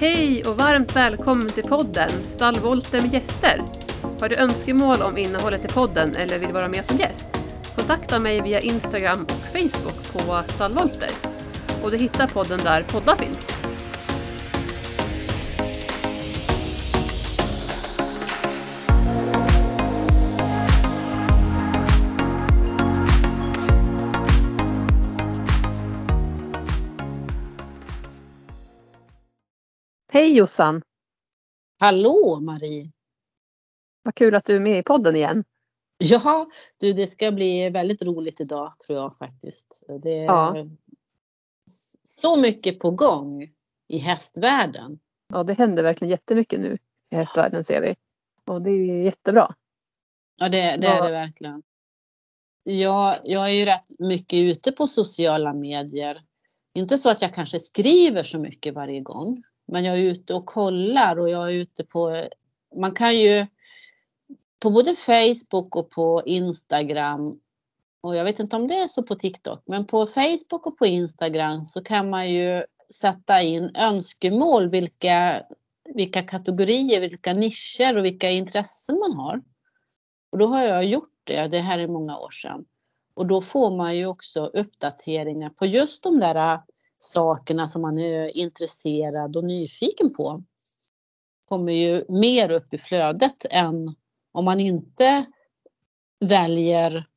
Hej och varmt välkommen till podden Stallvolter med gäster. Har du önskemål om innehållet i podden eller vill vara med som gäst? Kontakta mig via Instagram och Facebook på Stallvolter. Och du hittar podden där poddar finns. Hej Jossan! Hallå Marie! Vad kul att du är med i podden igen. Ja, du det ska bli väldigt roligt idag tror jag faktiskt. Det är Ja. så mycket på gång i hästvärlden. Ja, det händer verkligen jättemycket nu i hästvärlden ser vi. Och det är jättebra. Ja, det, det Ja. är det verkligen. Jag, jag är ju rätt mycket ute på sociala medier. Inte så att jag kanske skriver så mycket varje gång. Men jag är ute och kollar och jag är ute på... Man kan ju på både Facebook och på Instagram och jag vet inte om det är så på TikTok, men på Facebook och på Instagram så kan man ju sätta in önskemål vilka, vilka kategorier, vilka nischer och vilka intressen man har. Och då har jag gjort det, det här är många år sedan. Och då får man ju också uppdateringar på just de där sakerna som man är intresserad och nyfiken på. Kommer ju mer upp i flödet än om man inte väljer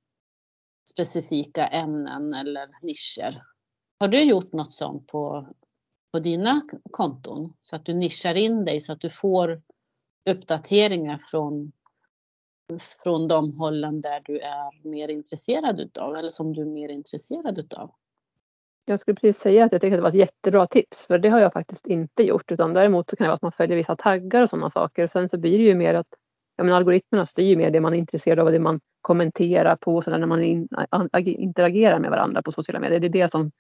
specifika ämnen eller nischer. Har du gjort något sånt på, på dina konton? Så att du nischar in dig så att du får uppdateringar från, från de hållen där du är mer intresserad utav eller som du är mer intresserad utav. Jag skulle precis säga att jag tycker att det var ett jättebra tips. För det har jag faktiskt inte gjort. Utan däremot så kan det vara att man följer vissa taggar och sådana saker. Och sen så blir det ju mer att ja, men algoritmerna styr ju mer det man är intresserad av och det man kommenterar på. Så där när man in, ag- interagerar med varandra på sociala medier. Det är det som,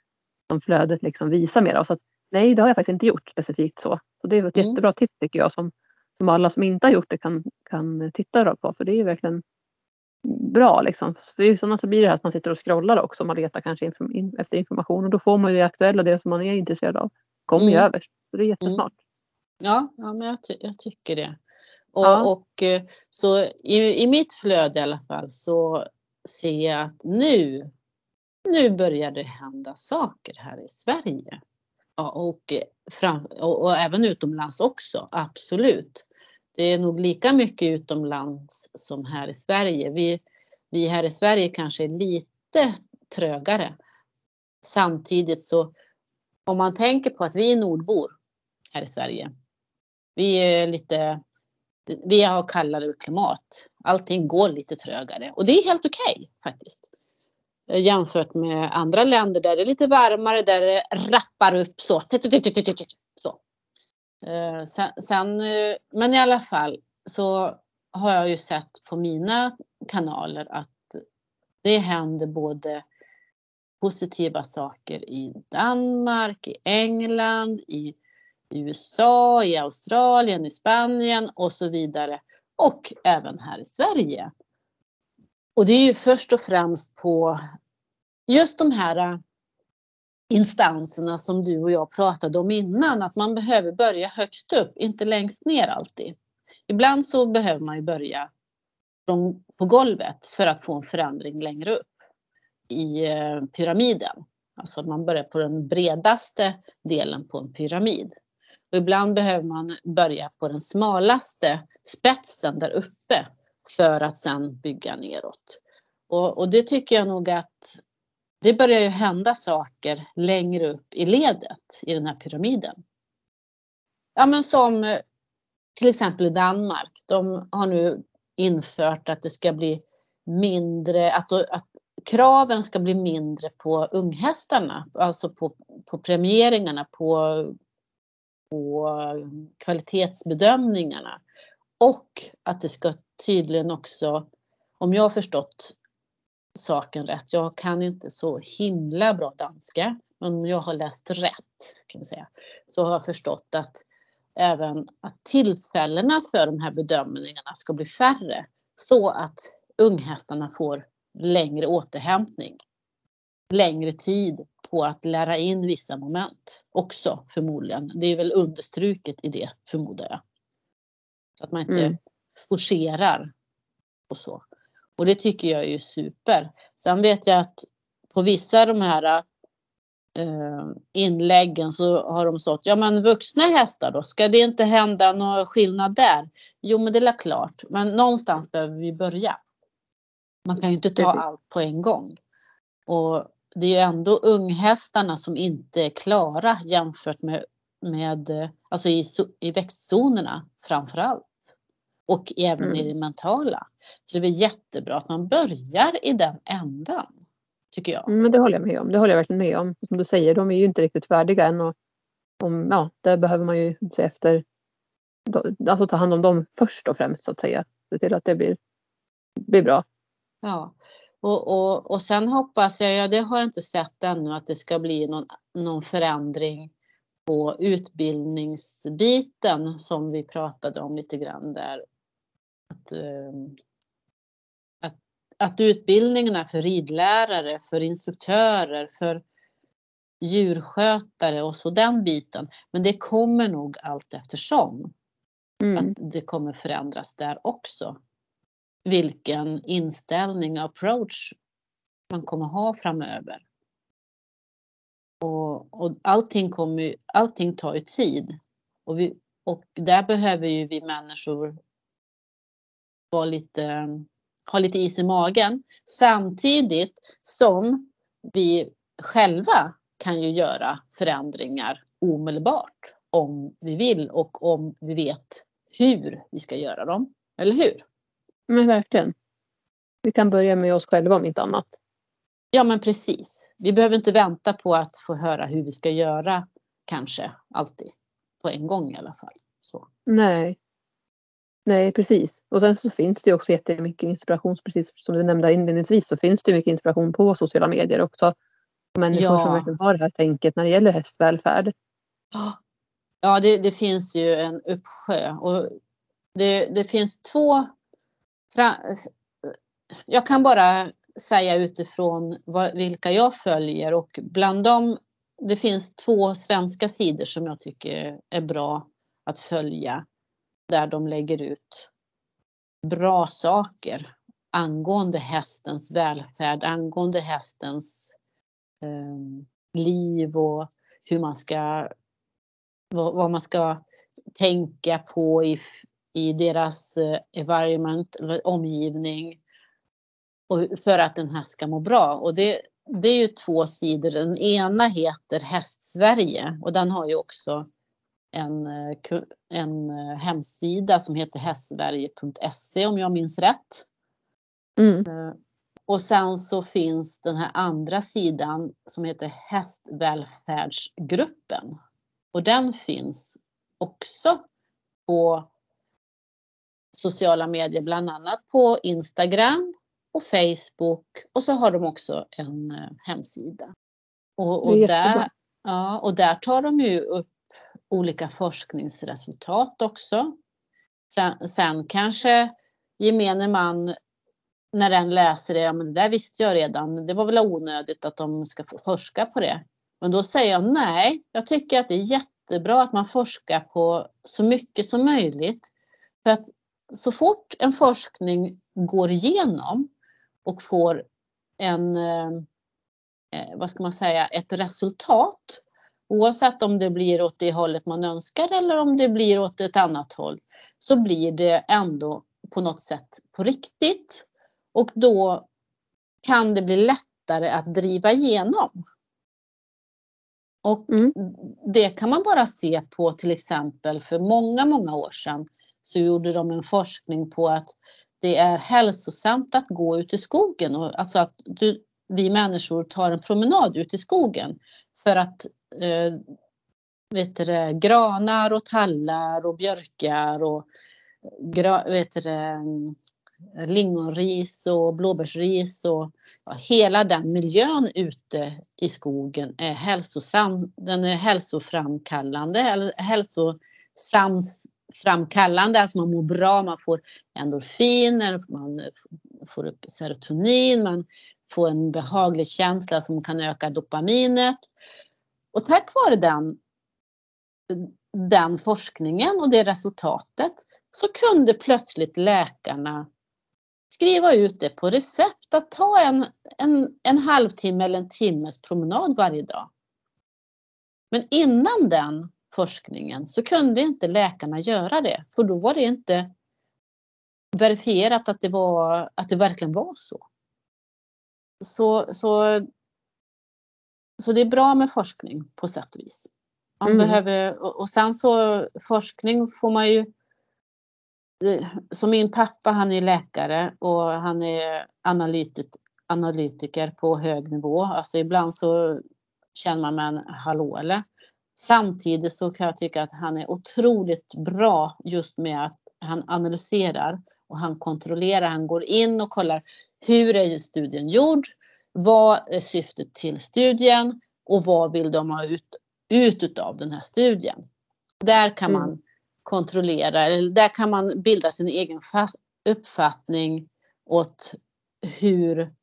som flödet liksom visar mer av. Så att, nej, det har jag faktiskt inte gjort specifikt så. Så det är ett Mm. jättebra tips tycker jag. Som, som alla som inte har gjort det kan, kan titta på. För det är ju verkligen bra liksom. För just annars så blir det här att man sitter och scrollar också. Man letar kanske inform- in, efter information och då får man ju det aktuella, det som man är intresserad av. Kommer ju Mm. överst. Så det är jättesmart. Ja, ja men jag, ty- jag tycker det. Och, Ja. och eh, så i, i mitt flöde i alla fall så ser jag att nu, nu börjar det hända saker här i Sverige. Ja, och, eh, fram, och, och även utomlands också, absolut. Det är nog lika mycket utomlands som här i Sverige. Vi, vi här i Sverige kanske är lite trögare. Samtidigt så om man tänker på att vi är nordbor här i Sverige. Vi är lite, vi har kallare klimat. Allting går lite trögare och det är helt okej faktiskt. Jämfört med andra länder där det är lite varmare, där det rappar upp så. Eh, Sen, sen, eh, men i alla fall så har jag ju sett på mina kanaler att det händer både positiva saker i Danmark, i England, i USA, i Australien, i Spanien och så vidare. Och även här i Sverige. Och det är ju först och främst på just de här eh, instanserna som du och jag pratade om innan, att man behöver börja högst upp, inte längst ner alltid. Ibland så behöver man ju börja på golvet för att få en förändring längre upp i eh, pyramiden. Alltså att man börjar på den bredaste delen på en pyramid. Och ibland behöver man börja på den smalaste spetsen där uppe för att sedan bygga neråt. Och, och det tycker jag nog att det börjar ju hända saker längre upp i ledet i den här pyramiden. Ja men som eh, till exempel i Danmark. De har nu infört att det ska bli mindre, att, att kraven ska bli mindre på unghästarna, alltså på, på premieringarna, på, på kvalitetsbedömningarna. Och att det ska tydligen också, om jag har förstått saken rätt, jag kan inte så himla bra danska, men om jag har läst rätt kan vi säga, så har jag förstått att även att tillfällena för de här bedömningarna ska bli färre så att unghästarna får längre återhämtning. Längre tid på att lära in vissa moment också förmodligen. Det är väl understruket i det förmodar jag. Så att man inte mm. forcerar och så. Och det tycker jag är super. Sen vet jag att på vissa av de här eh, inläggen så har de stått, ja men vuxna hästar då, ska det inte hända någon skillnad där? Jo men det är klart, men någonstans behöver vi börja. Man kan ju inte ta allt på en gång. Och det är ju ändå unghästarna som inte är klara jämfört med, med alltså i, i växtzonerna framför allt. Och även mm. i det mentala. Så det är jättebra att man börjar i den ändan. Tycker jag. Mm, men det håller jag med om. Det håller jag verkligen med om. Som du säger, de är ju inte riktigt färdiga än. Och om, ja, där behöver man ju se efter. Alltså ta hand om dem först och främst så att säga. Se till att det blir, blir bra. Ja, och, och, och sen hoppas jag, ja det har jag inte sett ännu, att det ska bli någon, någon förändring på utbildningsbiten som vi pratade om lite grann där. Att, ehm, att, att utbildningarna för ridlärare, för instruktörer, för djurskötare och så den biten. Men det kommer nog allt eftersom. Mm. Att det kommer förändras där också vilken inställning och approach man kommer ha framöver. Och, och allting, kommer, allting tar ju tid. Och, vi, och där behöver ju vi människor vara lite, ha lite is i magen. Samtidigt som vi själva kan ju göra förändringar omedelbart om vi vill och om vi vet hur vi ska göra dem. Eller hur? Men verkligen. Vi kan börja med oss själva om inte annat. Ja men precis. Vi behöver inte vänta på att få höra hur vi ska göra kanske alltid. På en gång i alla fall. Så. Nej. Nej precis. Och sen så finns det också jättemycket inspiration. Precis som du nämnde inledningsvis så finns det mycket inspiration på sociala medier också. Människor ja. som verkligen har det här tänket när det gäller hästvälfärd. Ja det, det finns ju en uppsjö. Och det, det finns två jag kan bara säga utifrån vad, vilka jag följer och bland dem det finns två svenska sidor som jag tycker är bra att följa. Där de lägger ut bra saker angående hästens välfärd, angående hästens eh, liv och hur man ska, vad, vad, man ska tänka på i i deras eh, environment, omgivning. Och för att den här ska må bra. Och det, det är ju två sidor. Den ena heter Hästsverige och den har ju också en, eh, en eh, hemsida som heter hästsverige.se om jag minns rätt. Mm. Och sen så finns den här andra sidan som heter Hästvälfärdsgruppen. Och den finns också på sociala medier, bland annat på Instagram och Facebook och så har de också en eh, hemsida. Och, och där, ja, och där tar de ju upp olika forskningsresultat också. Sen, sen kanske gemene man när den läser det, ja men det där visste jag redan, det var väl onödigt att de ska forska på det. Men då säger jag nej, jag tycker att det är jättebra att man forskar på så mycket som möjligt. För att så fort en forskning går igenom och får en, eh, eh, vad ska man säga, ett resultat. Oavsett om det blir åt det hållet man önskar eller om det blir åt ett annat håll. Så blir det ändå på något sätt på riktigt. Och då kan det bli lättare att driva igenom. Och mm. det kan man bara se på till exempel för många, många år sedan så gjorde de en forskning på att det är hälsosamt att gå ut i skogen. Och, alltså att du, vi människor tar en promenad ut i skogen. För att eh, vet du, granar och tallar och björkar och gra, vet det, mm, lingonris och blåbärsris och ja, hela den miljön ute i skogen är hälsosam. Den är hälsoframkallande eller hälsosams framkallande, alltså man mår bra, man får endorfiner, man får upp serotonin, man får en behaglig känsla som kan öka dopaminet. Och tack vare den, den forskningen och det resultatet så kunde plötsligt läkarna skriva ut det på recept att ta en, en, en halvtimme eller en timmes promenad varje dag. Men innan den forskningen så kunde inte läkarna göra det för då var det inte verifierat att det, var, att det verkligen var så. Så, så, så det är bra med forskning på sätt och vis. Man mm. behöver, och sen så forskning får man ju som min pappa han är läkare och han är analytik, analytiker på hög nivå. Alltså ibland så känner man med en hallå eller. Samtidigt så kan jag tycka att han är otroligt bra just med att han analyserar och han kontrollerar, han går in och kollar hur är studien gjord? Vad är syftet till studien och vad vill de ha ut, ut av den här studien? Där kan man mm. kontrollera, eller där kan man bilda sin egen uppfattning åt hur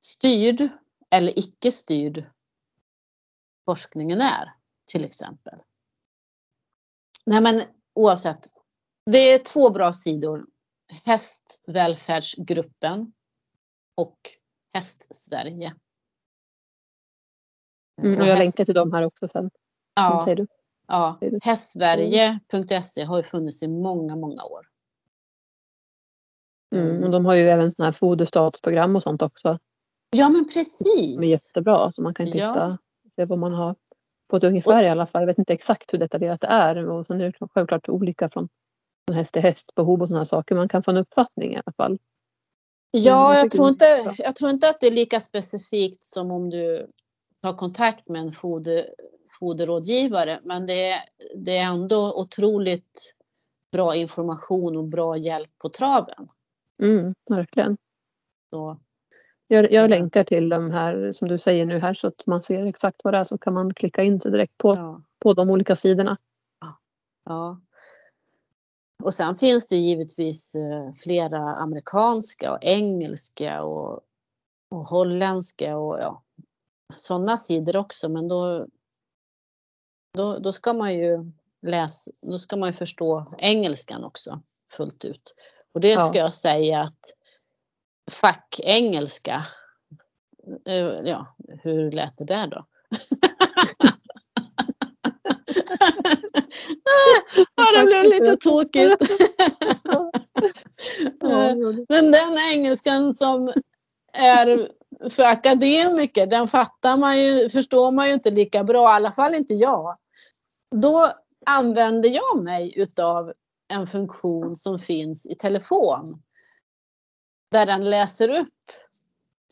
styrd eller icke styrd forskningen är till exempel. Nej men oavsett, det är två bra sidor Hästvälfärdsgruppen och Hästsverige. Mm, och jag länkar till dem här också sen. Ja, ja. hästsverige.se har ju funnits i många, många år. Mm, och de har ju även sådana här foderstatusprogram och sånt också. Ja men precis. De är jättebra så man kan titta ja. se vad man har på ett ungefär och, i alla fall. Jag vet inte exakt hur detaljerat det är och sen är det självklart olika från häst till häst, behov och sådana saker. Man kan få en uppfattning i alla fall. Ja, jag, tror, inte, jag tror inte att det är lika specifikt som om du tar kontakt med en foder, foderrådgivare. Men det är, det är ändå otroligt bra information och bra hjälp på traven. Mm, verkligen. Så. Jag, jag länkar till de här som du säger nu här så att man ser exakt vad det är så kan man klicka in sig direkt på, ja. på de olika sidorna. Ja. Och sen finns det givetvis eh, flera amerikanska och engelska och, och holländska och ja, sådana sidor också. Men då, då, då ska man ju läsa, då ska man ju förstå engelskan också fullt ut. Och det ska ja. jag säga att fackengelska, eh, ja, hur lät det där då? ja, det blev lite tråkigt. Men den engelskan som är för akademiker, den fattar man ju, förstår man ju inte lika bra, i alla fall inte jag. Då använder jag mig utav en funktion som finns i telefon. Där den läser upp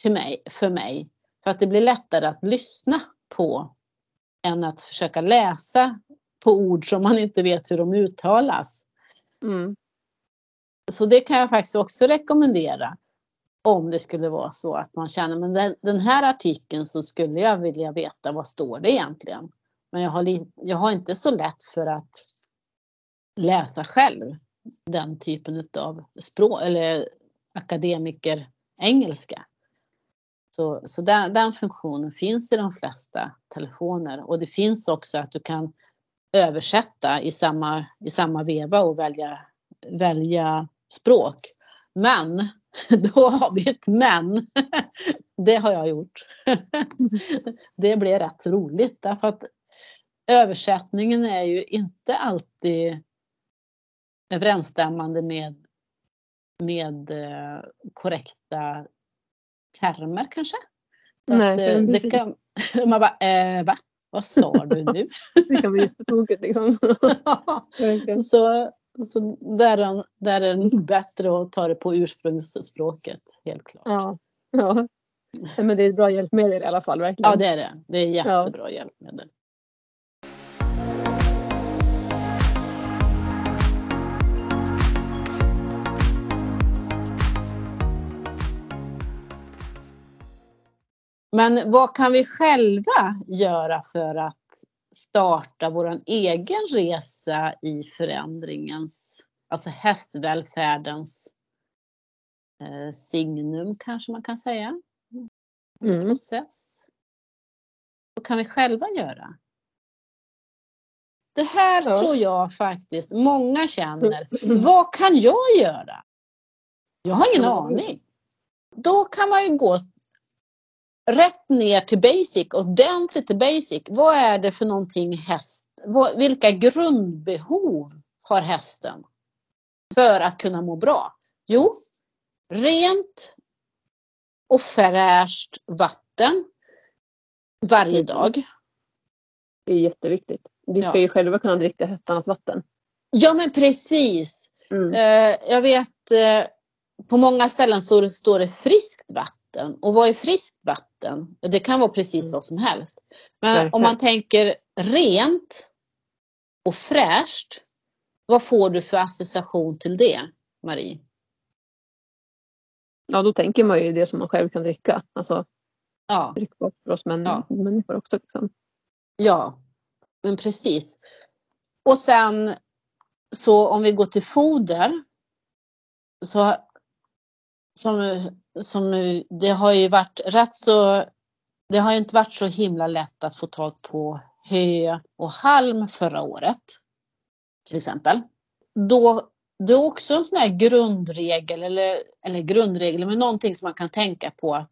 till mig, för mig. För att det blir lättare att lyssna på än att försöka läsa på ord som man inte vet hur de uttalas. Mm. Så det kan jag faktiskt också rekommendera. Om det skulle vara så att man känner, men den, den här artikeln så skulle jag vilja veta vad står det egentligen. Men jag har, jag har inte så lätt för att läsa själv den typen av språk eller akademiker engelska. Så, så den, den, funktionen finns i de flesta telefoner och det finns också att du kan översätta i samma, i samma veva och välja, välja språk. Men, då har vi ett men. Det har jag gjort. Det blev rätt roligt därför att översättningen är ju inte alltid överensstämmande med, med eh, korrekta termer kanske. Nej, att, eh, det kan, man bara, eh, va? Vad sa du nu? det kan bli jättetokigt liksom. så så där, är, där är det bättre att ta det på ursprungsspråket, helt klart. Ja, ja. Men det är ett bra hjälpmedel i alla fall, verkligen. Ja, det är det. Det är jättebra ja. hjälpmedel. Men vad kan vi själva göra för att starta vår egen resa i förändringens, alltså hästvälfärdens eh, signum kanske man kan säga? Mm. process. Vad kan vi själva göra? Det här Ja. tror jag faktiskt många känner. Mm. Vad kan jag göra? Jag har ingen Ja. aning. Då kan man ju gå rätt ner till basic, ordentligt till basic. Vad är det för någonting häst, vad, vilka grundbehov har hästen för att kunna må bra? Jo, rent och fräscht vatten varje dag. Det är jätteviktigt. Vi ska Ja. ju själva kunna dricka hästarnas vatten. Ja men precis. Mm. Eh, jag vet eh, på många ställen så står det friskt vatten. Och vad är friskt vatten? Det kan vara precis Mm. vad som helst. Men om man tänker rent och fräscht. Vad får du för association till det, Marie? Ja, då tänker man ju det som man själv kan dricka. Alltså Ja, drickbart för oss män, Ja. människor också. Liksom. ja, men precis. Och sen så om vi går till foder. Så som, som det har ju varit rätt så det har ju inte varit så himla lätt att få tag på hö och halm förra året. Till exempel. Då, det är också en sån här grundregel eller, eller grundregel men någonting som man kan tänka på att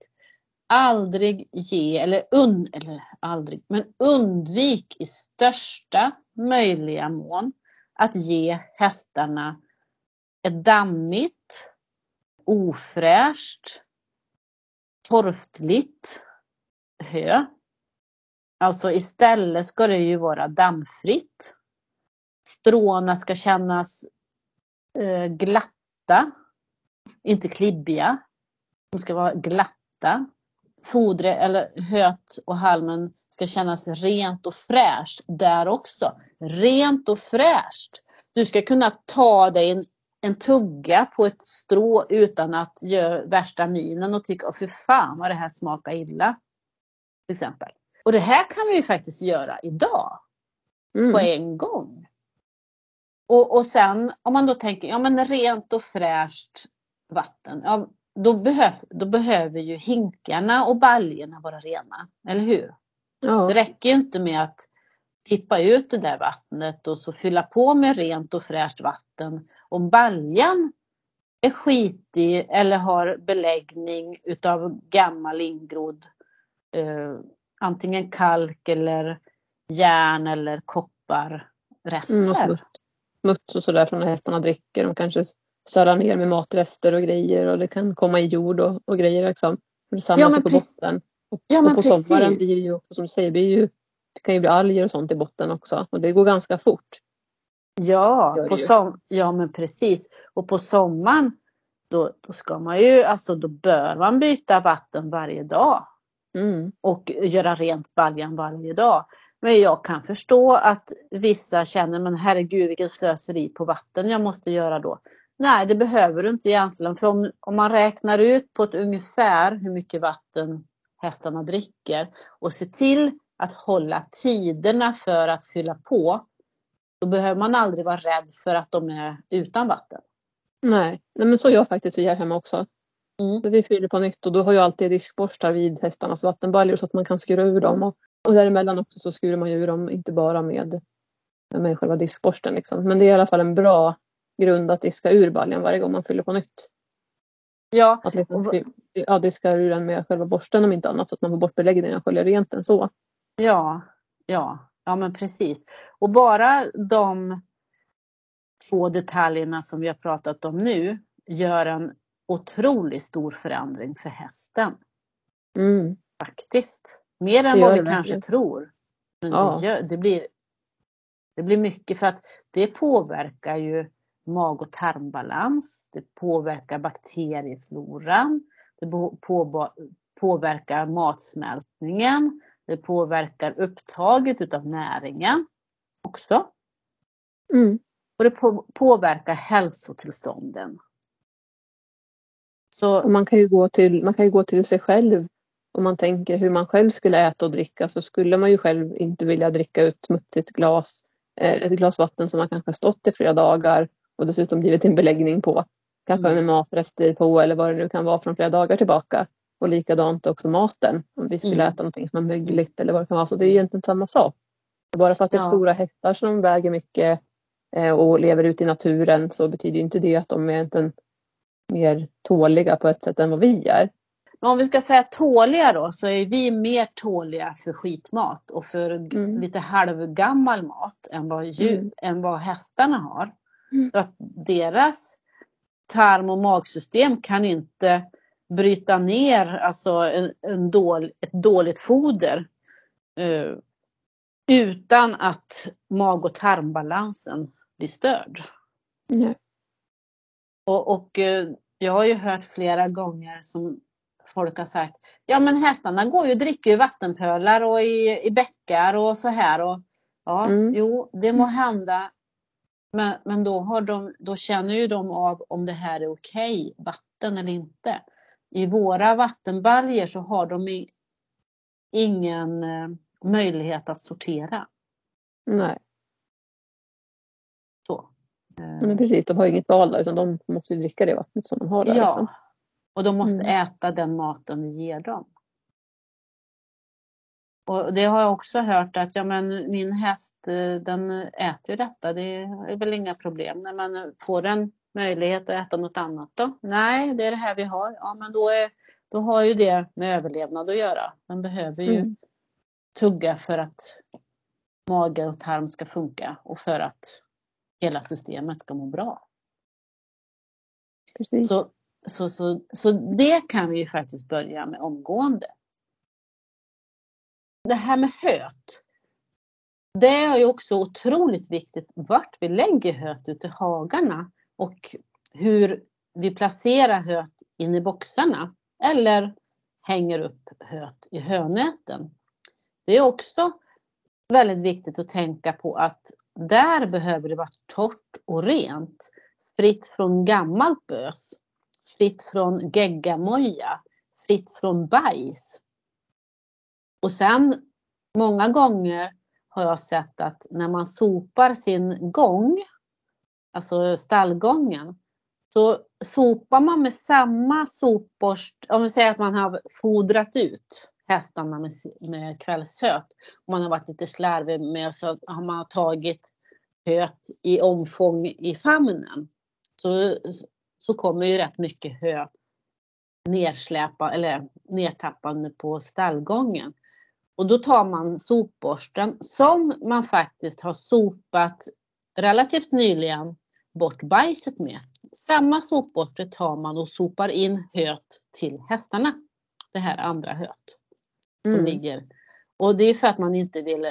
aldrig ge eller, un, eller aldrig men undvik i största möjliga mån att ge hästarna ett dammigt, ofräscht, torftigt hö. Alltså istället ska det ju vara dammfritt. Stråna ska kännas eh, glatta, inte klibbiga. De ska vara glatta. Fodret eller höet och halmen ska kännas rent och fräscht där också. Rent och fräscht. Du ska kunna ta dig en, en tugga på ett strå utan att göra värsta minen och tycka, för fan vad det här smakar illa. Till exempel. Och det här kan vi ju faktiskt göra idag Mm. på en gång. Och, och sen om man då tänker, ja men rent och fräscht vatten. Ja, då, behöv, då behöver ju hinkarna och baljorna vara rena. Eller hur? Ja. Det räcker ju inte med att tippa ut det där vattnet och så fylla på med rent och fräscht vatten. Om baljan är skitig eller har beläggning utav gammal ingrodd eh, antingen kalk eller järn eller kopparrester. Mm, smuts, och sådär från när hästarna dricker. De kanske sölar ner med matrester och grejer och det kan komma i jord och, och grejer liksom. Det samlas Ja, på botten. Och, Ja, och på precis. sommaren blir det ju också som du säger, blir ju, det kan ju bli alger och sånt i botten också. Och det går ganska fort. Ja, på som, ja men precis. Och på sommaren då, då ska man ju, alltså då bör man byta vatten varje dag. Mm. och göra rent baljan varje dag. Men jag kan förstå att vissa känner, men herregud vilken slöseri på vatten jag måste göra då. Nej, det behöver du inte egentligen. För om, om man räknar ut på ett ungefär hur mycket vatten hästarna dricker och ser till att hålla tiderna för att fylla på. Då behöver man aldrig vara rädd för att de är utan vatten. Nej. Nej, men så gör faktiskt vi här hemma också. Mm. Så vi fyller på nytt och då har jag alltid diskborstar vid hästarnas vattenbaljor så att man kan skura ur dem. Och, och däremellan också så skurar man ju ur dem, inte bara med, med själva diskborsten. Liksom. Men det är i alla fall en bra grund att diska ur baljan varje gång man fyller på nytt. Ja, Att liksom, ja, diska ur den med själva borsten om inte annat så att man får bort beläggningen och sköljer rent den så. Ja, ja, ja men precis. Och bara de två detaljerna som vi har pratat om nu gör en otroligt stor förändring för hästen. Mm. Faktiskt. Mer än vad vi kanske tror. Men Ja. det, gör, det, blir, det blir mycket för att det påverkar ju mag och tarmbalans. Det påverkar bakteriefloran. Det på, på, påverkar matsmältningen. Det påverkar upptaget utav näringen också. Mm. Och det på, påverkar hälsotillstånden. Så Och man kan ju gå till, man kan ju gå till sig själv. Om man tänker hur man själv skulle äta och dricka så skulle man ju själv inte vilja dricka ut smutsigt glas. Eh, ett glas vatten som man kanske stått i flera dagar och dessutom blivit en beläggning på. Kanske Mm. med matrester på eller vad det nu kan vara från flera dagar tillbaka. Och likadant också maten. Om vi skulle Mm. äta någonting som är mögligt eller vad det kan vara. Så det är egentligen samma sak. Bara för att det är Ja. stora hästar som väger mycket eh, och lever ute i naturen så betyder inte det att de är egentligen mer tåliga på ett sätt än vad vi är. Men om vi ska säga tåliga då så är vi mer tåliga för skitmat och för Mm. lite halvgammal mat än vad, djur, Mm. än vad hästarna har. Mm. Att deras tarm och magsystem kan inte bryta ner alltså en, en dål, ett dåligt foder eh, utan att mag och tarmbalansen blir störd. Nej. Och, och eh, jag har ju hört flera gånger som folk har sagt, ja men hästarna går ju och dricker i vattenpölar och i, i bäckar och så här. Och, ja, Mm. jo, det må hända. Men, men då, har de, då känner ju de av om det här är okej vatten eller inte. I våra vattenbaljer så har de ingen eh, möjlighet att sortera. Nej. Så. Men precis, de har inget val där utan de måste dricka det vattnet som de har där. Ja, liksom. och de måste Mm. äta den maten vi ger dem. Och det har jag också hört att ja, men min häst eh, den äter ju detta, det är väl inga problem. När man får en möjlighet att äta något annat då? Nej, det är det här vi har. Ja, men då, är, då har ju det med överlevnad att göra. Den behöver ju Mm. tugga för att mage och tarm ska funka och för att hela systemet ska må bra. Precis. Så, så, så, så det kan vi ju faktiskt börja med omgående. Det här med höet. Det är ju också otroligt viktigt vart vi lägger höet ute i hagarna och hur vi placerar höet in i boxarna eller hänger upp höet i hönäten. Det är också väldigt viktigt att tänka på att där behöver det vara torrt och rent. Fritt från gammalt bös. Fritt från geggamoja. Fritt från bajs. Och sen många gånger har jag sett att när man sopar sin gång, alltså stallgången, så sopar man med samma sopborst, om vi säger att man har fodrat ut hästarna med, med kvällshöt. Man har varit lite slarvig med så har man tagit höet i omfång i famnen. Så, så kommer ju rätt mycket hö nersläpa eller nertappande på stallgången. Och då tar man sopborsten som man faktiskt har sopat relativt nyligen bort bajset med. Samma sopborste tar man och sopar in höet till hästarna. Det här andra höet som Mm. ligger. Och det är för att man inte vill,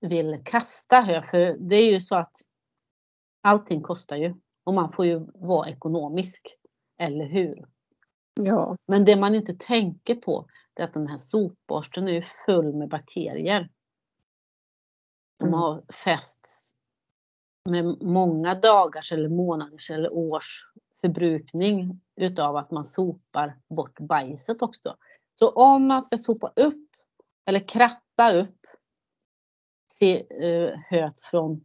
vill kasta hö för det är ju så att allting kostar ju och man får ju vara ekonomisk. Eller hur? Ja. Men det man inte tänker på är att den här sopborsten är full med bakterier. De Mm. har fästs med många dagars eller månaders eller års förbrukning utav att man sopar bort bajset också. Så om man ska sopa upp eller kratta upp se, eh, höet från,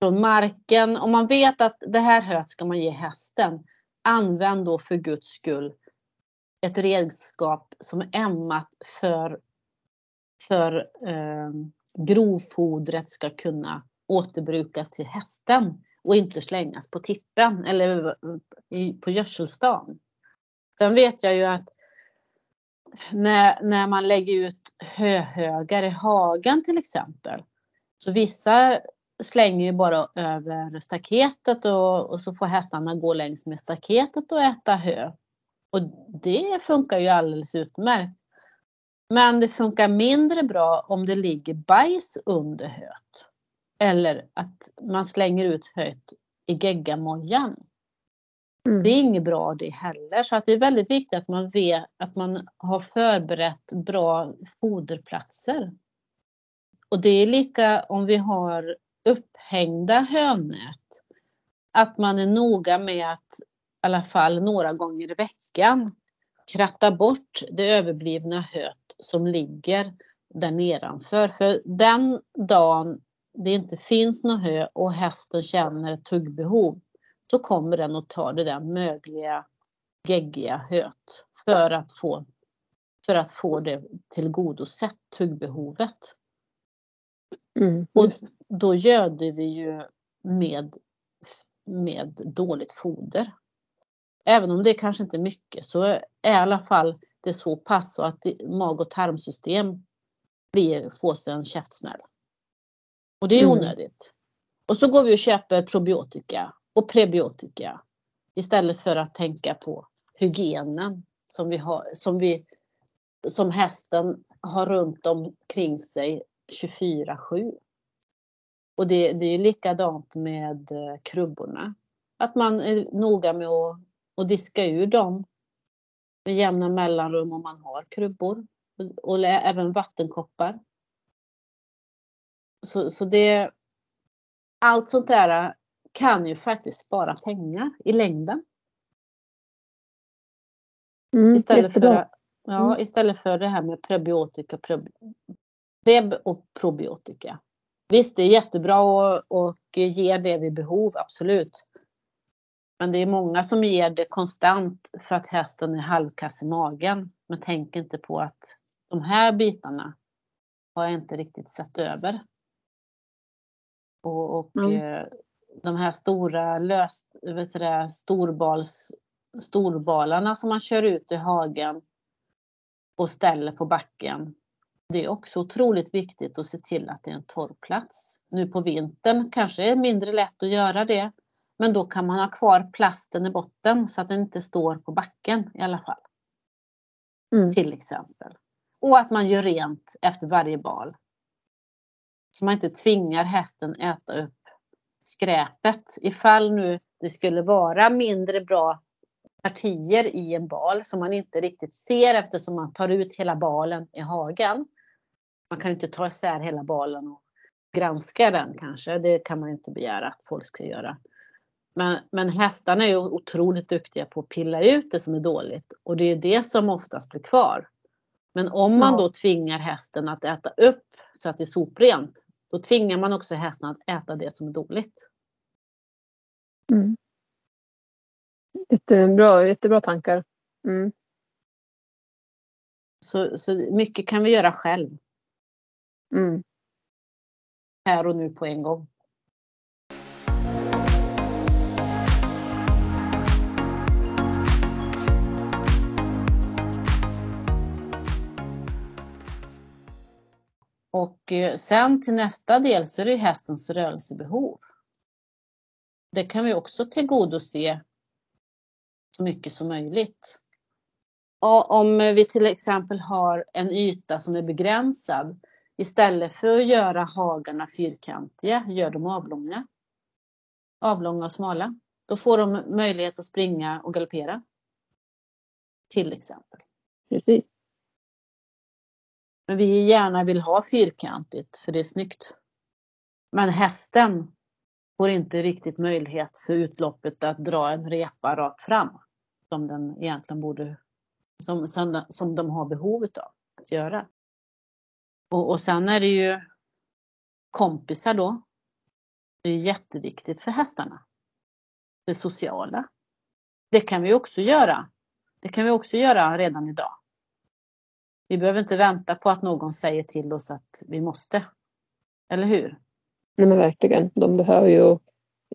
från marken. Om man vet att det här höet ska man ge hästen. Använd då för guds skull ett redskap som är ämnat för, för eh, grovfodret ska kunna återbrukas till hästen och inte slängas på tippen eller på gödselstan. Sen vet jag ju att när, när man lägger ut höhögar i hagen till exempel. Så vissa slänger ju bara över staketet och, och så får hästarna gå längs med staketet och äta hö. Och det funkar ju alldeles utmärkt. Men det funkar mindre bra om det ligger bajs under höet. Eller att man slänger ut höet i geggamojan. Mm. Det är inget bra det heller. Så att det är väldigt viktigt att man vet att man har förberett bra foderplatser. Och det är lika om vi har upphängda hönät. Att man är noga med att i alla fall några gånger i veckan kratta bort det överblivna höet som ligger där nedanför. För den dagen det inte finns något hö och hästen känner ett tuggbehov så kommer den att ta det där mögliga, geggiga höet för att få för att få det tillgodosett, tuggbehovet. Mm. Och då göder vi ju med, med dåligt foder. Även om det kanske inte är mycket så är i alla fall det så pass så att mag och tarmsystem blir, får sig en käftsmäll. Och det är Mm. onödigt. Och så går vi och köper probiotika och prebiotika istället för att tänka på hygienen som vi har, som vi, som hästen har runt omkring sig 24-7. Och det, det är likadant med eh, krubborna. Att man är noga med att, att diska ur dem med jämna mellanrum om man har krubbor. Och, även vattenkoppar. Så, så det, allt sånt där kan ju faktiskt spara pengar i längden. Mm, Istället för, jättebra. ja, Mm. istället för det här med prebiotika prob, preb och probiotika. Visst, det är jättebra och, och ger det vid behov, absolut. Men det är många som ger det konstant för att hästen är halvkass i magen. Men tänker inte på att de här bitarna har jag inte riktigt sett över. Och, och Mm. eh, de här stora lös, vet du det, storbals, storbalarna som man kör ut i hagen och ställer på backen. Det är också otroligt viktigt att se till att det är en torr plats. Nu på vintern kanske det är mindre lätt att göra det. Men då kan man ha kvar plasten i botten så att den inte står på backen i alla fall. Mm. Till exempel. Och att man gör rent efter varje bal. Så man inte tvingar hästen äta upp skräpet. Ifall nu det skulle vara mindre bra partier i en bal som man inte riktigt ser eftersom man tar ut hela balen i hagen. Man kan ju inte ta isär hela balen och granska den kanske. Det kan man ju inte begära att folk ska göra. Men, men hästarna är ju otroligt duktiga på att pilla ut det som är dåligt och det är det som oftast blir kvar. Men om man då tvingar hästen att äta upp så att det är soprent, då tvingar man också hästen att äta det som är dåligt. Mm. Jättebra, jättebra tankar. Mm. Så, så mycket kan vi göra själv, Mm. här och nu på en gång. Och eh, sen till nästa del så är det hästens rörelsebehov. Det kan vi också tillgodose så mycket som möjligt. Och Om vi till exempel har en yta som är begränsad, istället för att göra hagarna fyrkantiga, gör dem avlånga. Avlånga och smala. Då får de möjlighet att springa och galoppera. Till exempel. Precis. Men vi gärna vill ha fyrkantigt för det är snyggt. Men hästen får inte riktigt möjlighet för utloppet att dra en repa rakt fram. Som den egentligen borde, som, som, som de har behovet av att göra. Och, och sen är det ju kompisar då. Det är jätteviktigt för hästarna. Det sociala. Det kan vi också göra. Det kan vi också göra redan idag. Vi behöver inte vänta på att någon säger till oss att vi måste. Eller hur? Nej men verkligen. De behöver ju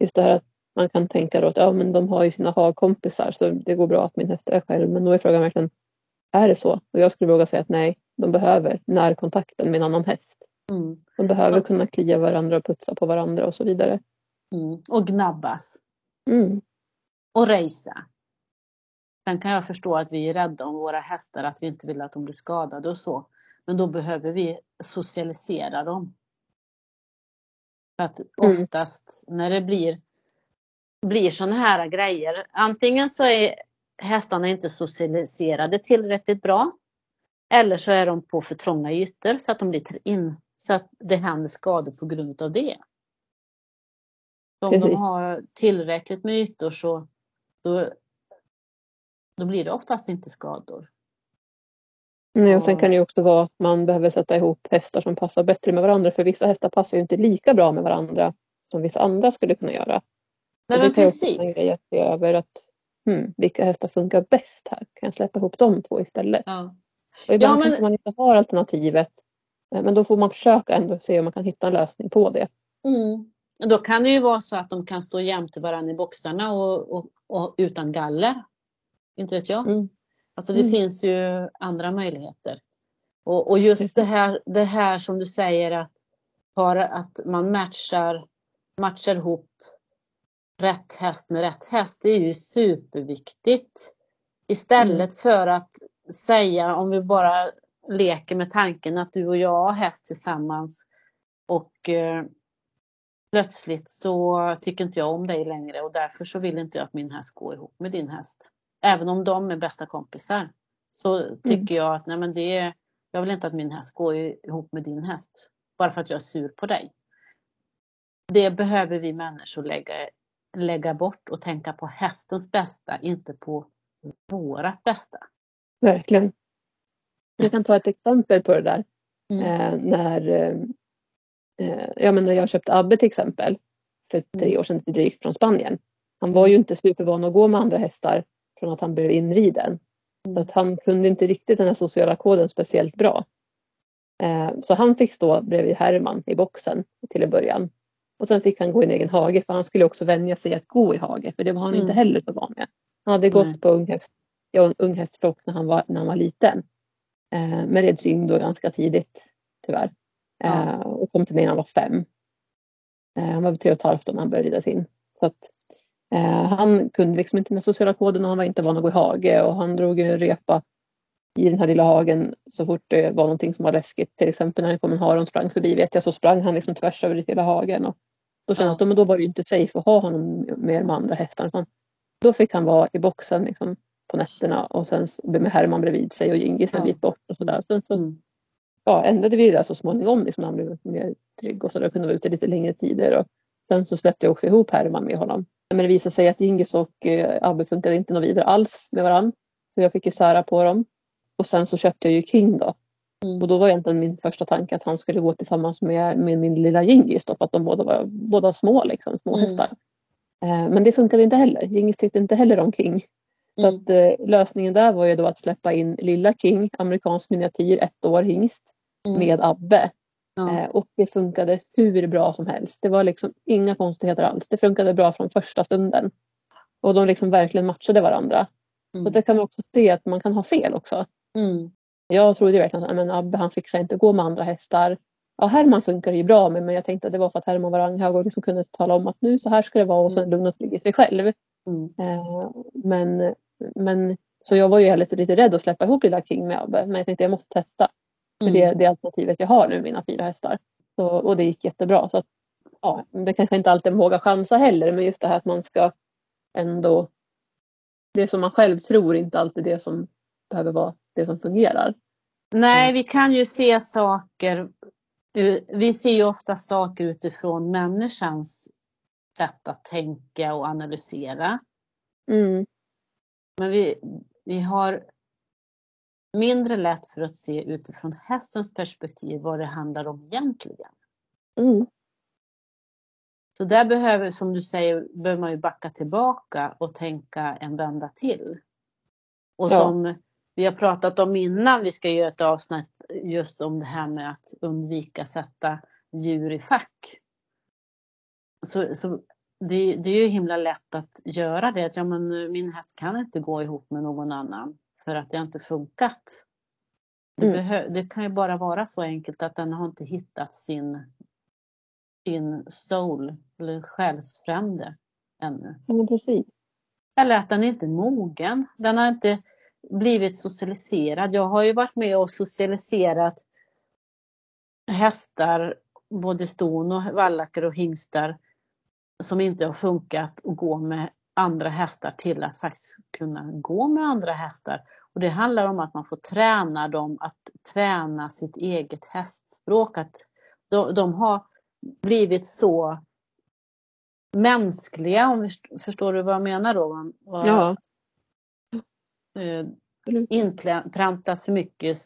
just det här att man kan tänka då att ja men de har ju sina hagkompisar så det går bra att min häst är själv. Men då är frågan verkligen, är det så? Och jag skulle våga säga att nej, de behöver närkontakten med en annan häst. Mm. De behöver Ja. kunna klia varandra och putsa på varandra och så vidare. Mm. Och gnabbas. Mm. Och racea. Sen kan jag förstå att vi är rädda om våra hästar, att vi inte vill att de blir skadade och så. Men då behöver vi socialisera dem. För att Mm. oftast när det blir, blir sådana här grejer, antingen så är hästarna inte socialiserade tillräckligt bra. Eller så är de på för trånga ytor så att de blir in, så att det händer skador på grund av det. Så om de Precis. har tillräckligt med ytor så då, då blir det oftast inte skador. Nej, och sen kan det ju också vara att man behöver sätta ihop hästar som passar bättre med varandra. För vissa hästar passar ju inte lika bra med varandra som vissa andra skulle kunna göra. Nej det men kan ju också vara en precis. grej att se över att hmm, vilka hästar funkar bäst här? Kan jag släppa ihop de två istället? Ja. Och ibland ja, men... kanske man inte har alternativet. Eh, men då får man försöka ändå se om man kan hitta en lösning på det. Mm. Då kan det ju vara så att de kan stå jämte varandra i boxarna och, och, och utan galler. Inte vet jag. Mm. Alltså det mm. finns ju andra möjligheter. Och, och just det här, det här som du säger att, bara att man matchar, matchar ihop rätt häst med rätt häst. Det är ju superviktigt. Istället mm. för att säga, om vi bara leker med tanken att du och jag har häst tillsammans och eh, plötsligt så tycker inte jag om dig längre och därför så vill inte jag att min häst går ihop med din häst. Även om de är bästa kompisar så tycker mm. jag att nej men det, jag vill inte att min häst går ihop med din häst bara för att jag är sur på dig. Det behöver vi människor lägga, lägga bort och tänka på hästens bästa, inte på vårat bästa. Verkligen. Jag kan ta ett exempel på det där. Mm. Eh, när, eh, ja, men när jag köpte Abbe till exempel för tre mm. år sedan drygt från Spanien. Han var ju inte supervan att gå med andra hästar från att han blev inriden. Mm. Så att han kunde inte riktigt den här sociala koden speciellt bra. Eh, så han fick stå bredvid Herman i boxen till en början. Och sen fick han gå i en egen hage för han skulle också vänja sig att gå i hage för det var han mm. inte heller så van med. Han hade gått Nej. på unghäst, ja, unghästflock när han var, när han var liten. Eh, men red tyngd då ganska tidigt tyvärr. Ja. Eh, och kom till mig när han var fem. Eh, han var tre och ett halvt när han började ridas in. Så att, han kunde liksom inte den sociala koden och han var inte van att gå i hage och han drog en repa i den här lilla hagen så fort det var någonting som var läskigt. Till exempel när det kom en hare och sprang förbi vet jag så sprang han liksom tvärs över hela hagen. Och då kände jag ja. att då var det inte safe att ha honom med de andra hästarna. Då fick han vara i boxen liksom, på nätterna och sen med Herman bredvid sig och Gingis en ja. bit bort och sådär. Sen så mm. ja, ändrade vi det så småningom. Liksom, han blev mer trygg och så där, kunde vara ute lite längre tider. Och sen så släppte jag också ihop Herman med honom. Men det visade sig att Gingis och eh, Abbe funkade inte något vidare alls med varandra. Så jag fick ju sära på dem. Och sen så köpte jag ju King då. Mm. Och då var egentligen min första tanke att han skulle gå tillsammans med, med min lilla Gingis då för att de båda var båda små liksom, små mm. hästar. Eh, men det funkade inte heller. Gingis tyckte inte heller om King. Så mm. att, eh, lösningen där var ju då att släppa in lilla King, amerikansk miniatyr, ett år hingst mm. med Abbe. Ja. Eh, och det funkade hur bra som helst. Det var liksom inga konstigheter alls. Det funkade bra från första stunden. Och de liksom verkligen matchade varandra. Mm. Och det kan man också se att man kan ha fel också. Mm. Jag trodde verkligen att Abbe han fixar inte gå med andra hästar. Ja, Herman funkar ju bra med men jag tänkte att det var för att Herman var och liksom kunde tala om att nu så här ska det vara och sen mm. lugna trygg i sig själv. Mm. Eh, men, men så jag var ju lite, lite rädd att släppa ihop lilla King med Abbe men jag tänkte att jag måste testa. Mm. det är det alternativet jag har nu, mina fyra hästar. Så, och det gick jättebra. Så att, ja, det kanske inte alltid vågar chansa heller men just det här att man ska ändå det som man själv tror inte alltid det som behöver vara det som fungerar. Nej, mm. vi kan ju se saker. Vi ser ju ofta saker utifrån människans sätt att tänka och analysera. Mm. Men vi, vi har mindre lätt för att se utifrån hästens perspektiv vad det handlar om egentligen. Mm. Så där behöver, som du säger, behöver man ju backa tillbaka och tänka en vända till. Och ja. som vi har pratat om innan, vi ska göra ett avsnitt just om det här med att undvika sätta djur i fack. Så, så det, det, är ju himla lätt att göra det. Att, ja, men min häst kan inte gå ihop med någon annan för att det inte funkat. Det, mm. det, kan ju bara vara så enkelt att den har inte hittat sin, sin soul eller själsfrände ännu. Ja, precis. Eller att den inte är mogen. Den har inte blivit socialiserad. Jag har ju varit med och socialiserat hästar, både ston och vallackar och hingstar som inte har funkat att gå med andra hästar till att faktiskt kunna gå med andra hästar. Och det handlar om att man får träna dem att träna sitt eget hästspråk. Att de, de har blivit så mänskliga, om vi, förstår du vad jag menar då? Ja. Eh, inpräntas för mycket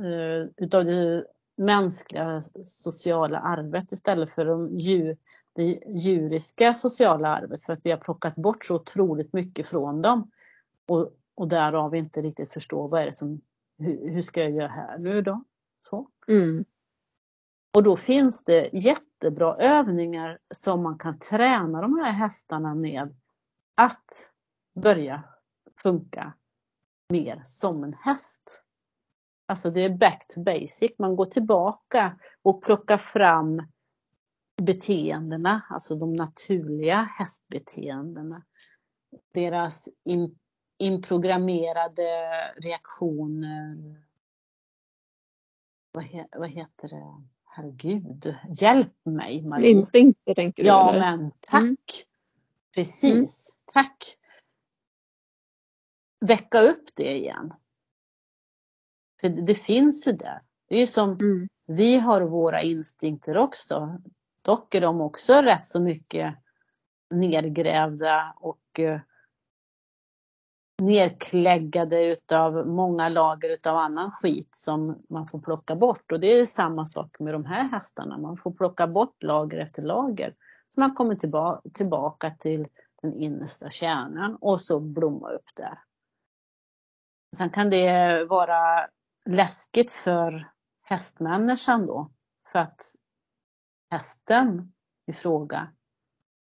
eh, utav det mänskliga sociala arvet istället för de djur, det djuriska sociala arvet för att vi har plockat bort så otroligt mycket från dem. Och, och därav inte riktigt förstår vad är det som hur, hur ska jag göra här nu då? Så. Mm. Och då finns det jättebra övningar som man kan träna de här hästarna med att börja funka mer som en häst. Alltså det är back to basic, man går tillbaka och plockar fram beteendena, alltså de naturliga hästbeteendena. Deras in, inprogrammerade reaktioner. Vad, he, vad heter det? Herregud, hjälp mig Marie. Instinkter tänker du? Ja eller? men tack. Mm. Precis, tack. Väcka upp det igen. För det, finns ju där. Det är ju som Mm. vi har våra instinkter också. Dock är de också rätt så mycket nergrävda och eh, nerkläggade utav många lager utav annan skit som man får plocka bort. Och det är samma sak med de här hästarna. Man får plocka bort lager efter lager. Så man kommer tillba tillbaka till den innersta kärnan och så blomma upp där. Sen kan det vara läskigt för hästmänniskan då. För att hästen i fråga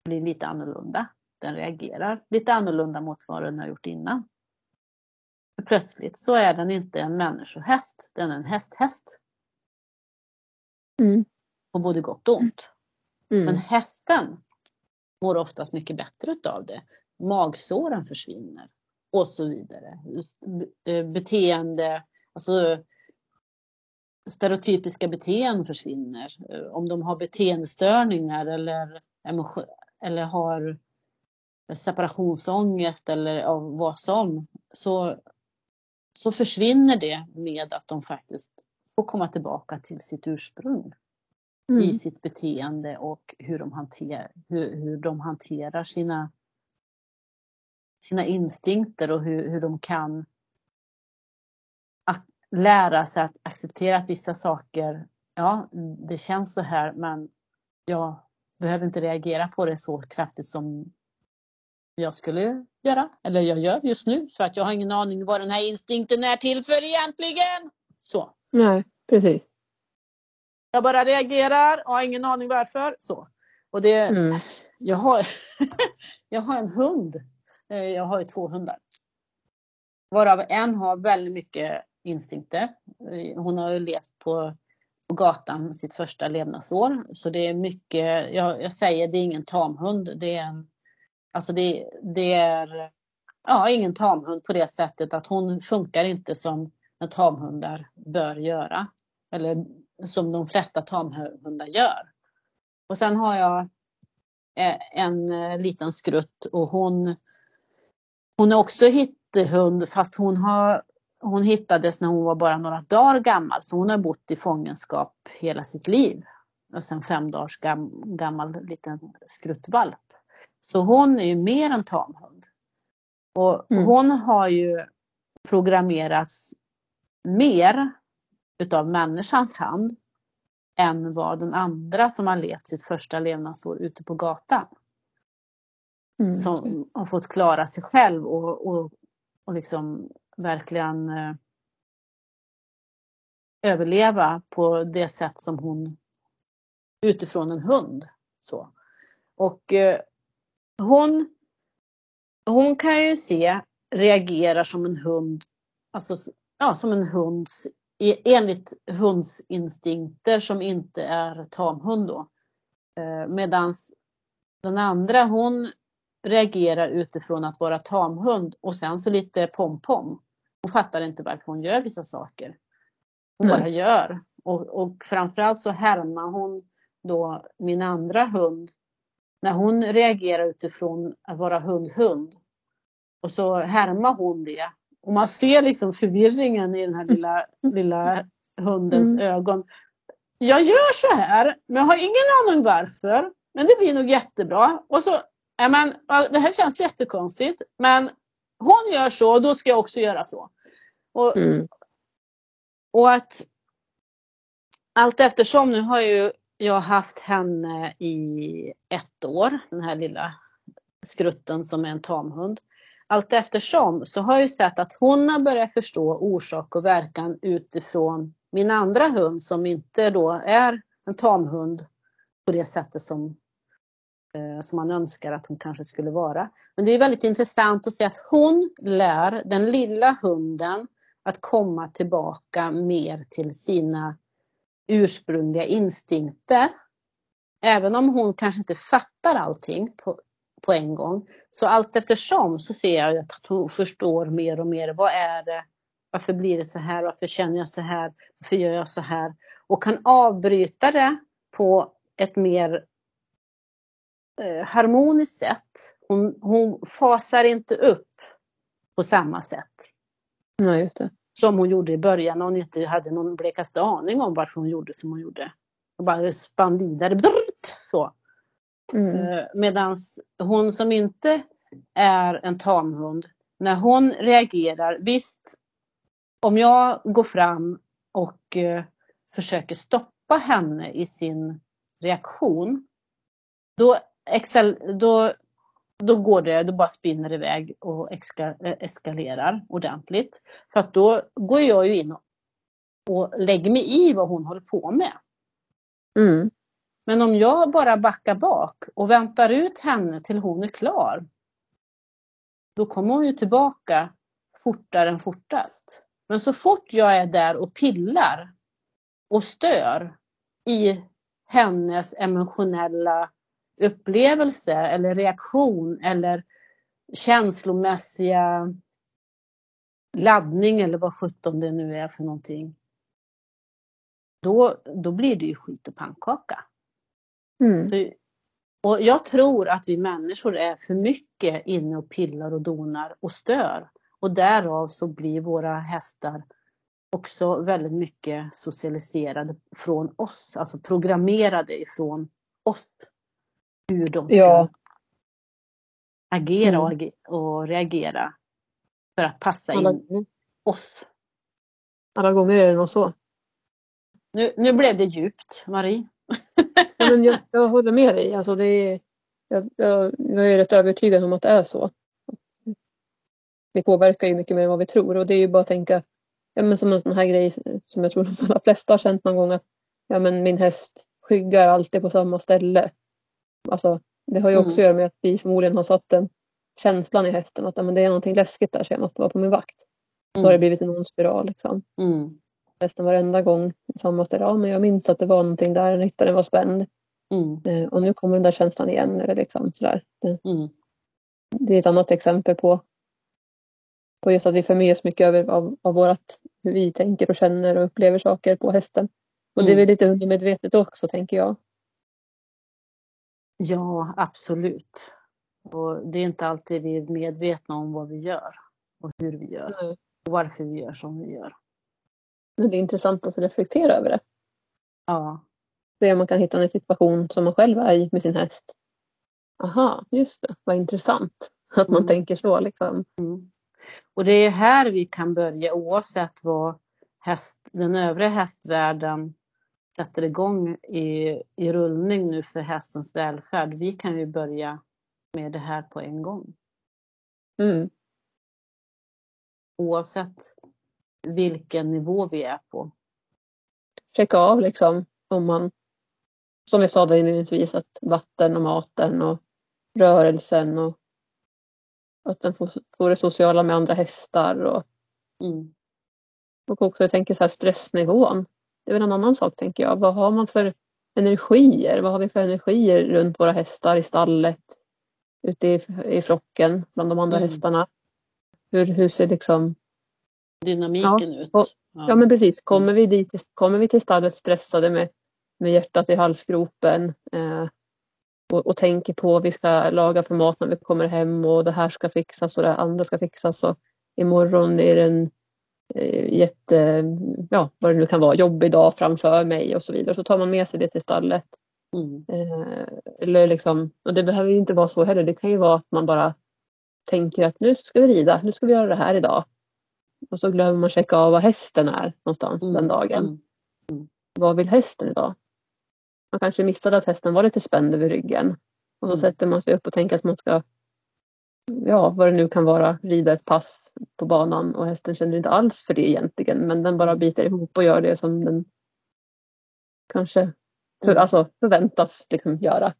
blir lite annorlunda. Den reagerar lite annorlunda mot vad den har gjort innan. För plötsligt så är den inte en människohäst, den är en hästhäst. Mm. På både gott och ont. Mm. Men hästen mår oftast mycket bättre utav det. Magsåren försvinner och så vidare. Be- Beteende, alltså stereotypiska beteenden försvinner. Eh, Om de har beteendestörningar eller, eller har separationsångest eller av vad som så, så försvinner det med att de faktiskt får komma tillbaka till sitt ursprung Mm. i sitt beteende och hur de, hanter, hur, hur de hanterar sina, sina instinkter och hur, hur de kan lära sig att acceptera att vissa saker, ja det känns så här men jag behöver inte reagera på det så kraftigt som jag skulle göra, eller jag gör just nu för att jag har ingen aning vad den här instinkten är till för egentligen. Så. Nej, precis. Jag bara reagerar och har ingen aning varför. Så. Och det, Mm. jag, har, jag har en hund. Eh, Jag har ju två hundar. Varav en har väldigt mycket instinkter. Eh, Hon har ju levt på, på gatan sitt första levnadsår. Så det är mycket, jag, jag säger det är ingen tamhund. Det är en, alltså det, det är ja, ingen tamhund på det sättet att hon funkar inte som en tamhundar bör göra. Eller som de flesta tamhundar gör. Och sen har jag eh, en eh, liten skrutt och hon, hon är också hittehund fast hon, har, hon hittades när hon var bara några dagar gammal så hon har bott i fångenskap hela sitt liv. Och sen fem dagars gam, gammal liten skruttvalp. Så hon är ju mer en tamhund. Och Mm. hon har ju programmerats mer utav människans hand än vad den andra som har levt sitt första levnadsår ute på gatan. Mm. Som har fått klara sig själv och, och, och liksom verkligen eh, överleva på det sätt som hon utifrån en hund. Så. Och eh, hon, hon kan ju se, reagerar som en hund, alltså ja, som en hunds, i- enligt hundsinstinkter som inte är tamhund då. Eh, medans den andra hon reagerar utifrån att vara tamhund och sen så lite pom-pom. Hon fattar inte varför hon gör vissa saker. Hon bara gör. Och, och framförallt så härmar hon då min andra hund. När hon reagerar utifrån att vara hund-hund. Och så härmar hon det. Och man ser liksom förvirringen i den här lilla, lilla hundens Mm. ögon. Jag gör så här, men jag har ingen aning varför. Men det blir nog jättebra. Och så, ja, men, det här känns jättekonstigt. Men hon gör så, och då ska jag också göra så. Och, Mm. och att allt eftersom, nu har ju jag har haft henne i ett år, den här lilla skrutten som är en tamhund. allt eftersom så har jag sett att hon har börjat förstå orsak och verkan utifrån min andra hund som inte då är en tamhund på det sättet som, eh, som man önskar att hon kanske skulle vara. Men det är väldigt intressant att se att hon lär den lilla hunden att komma tillbaka mer till sina ursprungliga instinkter. Även om hon kanske inte fattar allting på, på en gång. Så allt eftersom så ser jag att hon förstår mer och mer. Vad är det? Varför blir det så här? Varför känner jag så här? Varför gör jag så här? Och kan avbryta det på ett mer eh, harmoniskt sätt. Hon, hon fasar inte upp på samma sätt. Nej, just det. Som hon gjorde i början när hon inte hade någon blekaste aning om varför hon gjorde som hon gjorde. Och bara spann vidare. Brrrt, så. Mm. Eh, Medan hon som inte är en tamhund, när hon reagerar, visst om jag går fram och eh, försöker stoppa henne i sin reaktion, då, excel, då, då går det, då bara spinner det iväg och eska, eh, eskalerar ordentligt. För att då går jag ju in och, och lägger mig i vad hon håller på med. Mm. Men om jag bara backar bak och väntar ut henne till hon är klar. Då kommer hon ju tillbaka fortare än fortast. Men så fort jag är där och pillar och stör i hennes emotionella upplevelse eller reaktion eller känslomässiga laddning eller vad sjutton det nu är för någonting. Då, då blir det ju skit och pannkaka. Mm. Så- Och jag tror att vi människor är för mycket inne och pillar och donar och stör. Och därav så blir våra hästar också väldigt mycket socialiserade från oss, alltså programmerade ifrån oss. Hur de ska Ja. agera Mm. och, age- och reagera för att passa Alla, in oss. alla gånger är det nog så. Nu, nu blev det djupt, Marie. Ja, men jag, jag håller med dig. Alltså det är, jag, jag, jag är rätt övertygad om att det är så. Vi påverkar ju mycket mer än vad vi tror och det är ju bara att tänka ja, men som en sån här grej som jag tror de allra flesta har känt någon gång att ja, men min häst skyggar alltid på samma ställe. Alltså, det har ju också Mm. att göra med att vi förmodligen har satt den känslan i hästen att men det är någonting läskigt där så jag måste vara på min vakt. Så har det blivit en ond spiral. Liksom. Mm. Nästan varenda gång samma ställe. Ja, men jag minns att det var någonting där, den var spänd. Mm. Eh, och nu kommer den där känslan igen. Eller liksom sådär. Det, Mm. det är ett annat exempel på, på just att vi förmyas mycket över, av, av vårat, hur vi tänker och känner och upplever saker på hästen. Och det är Mm. väl lite undermedvetet också tänker jag. Ja, absolut. Och det är inte alltid vi är medvetna om vad vi gör och hur vi gör Nej. och varför vi gör som vi gör. Men det är intressant att reflektera över det. Ja, Så man kan hitta en situation som man själv är i med sin häst. Aha, just det, vad intressant. Att man Mm. tänker så liksom. och det är här vi kan börja oavsett vad häst, den övriga hästvärlden sätter igång i, i rullning nu för hästens välfärd. Vi kan ju börja med det här på en gång. Mm. Oavsett vilken nivå vi är på. Checka av liksom om man, som vi sa där inledningsvis, att vatten och maten och rörelsen och att den får, får det sociala med andra hästar och, Mm. och också jag tänker så här stressnivån. Det är väl en annan sak tänker jag. Vad har man för energier? Vad har vi för energier runt våra hästar i stallet? Ute i, i flocken bland de andra Mm. hästarna? Hur, hur ser liksom Dynamiken ut. och- Ja men precis, kommer vi dit, kommer vi till stallet stressade med, med hjärtat i halsgropen eh, och, och tänker på vad vi ska laga för mat när vi kommer hem och det här ska fixas och det andra ska fixas och imorgon är det en jätte, ja vad det nu kan vara, jobbig dag framför mig och så vidare. Så tar man med sig det till stallet. Mm. Eh, eller liksom, och det behöver ju inte vara så heller. Det kan ju vara att man bara tänker att nu ska vi rida, nu ska vi göra det här idag. Och så glömmer man checka av vad hästen är någonstans Mm. den dagen. Mm. Vad vill hästen idag? Man kanske missade att hästen var lite spänd över ryggen. Och så Mm. sätter man sig upp och tänker att man ska ja, vad det nu kan vara, rida ett pass på banan och hästen känner inte alls för det egentligen men den bara biter ihop och gör det som den kanske för, Mm. alltså, förväntas liksom göra.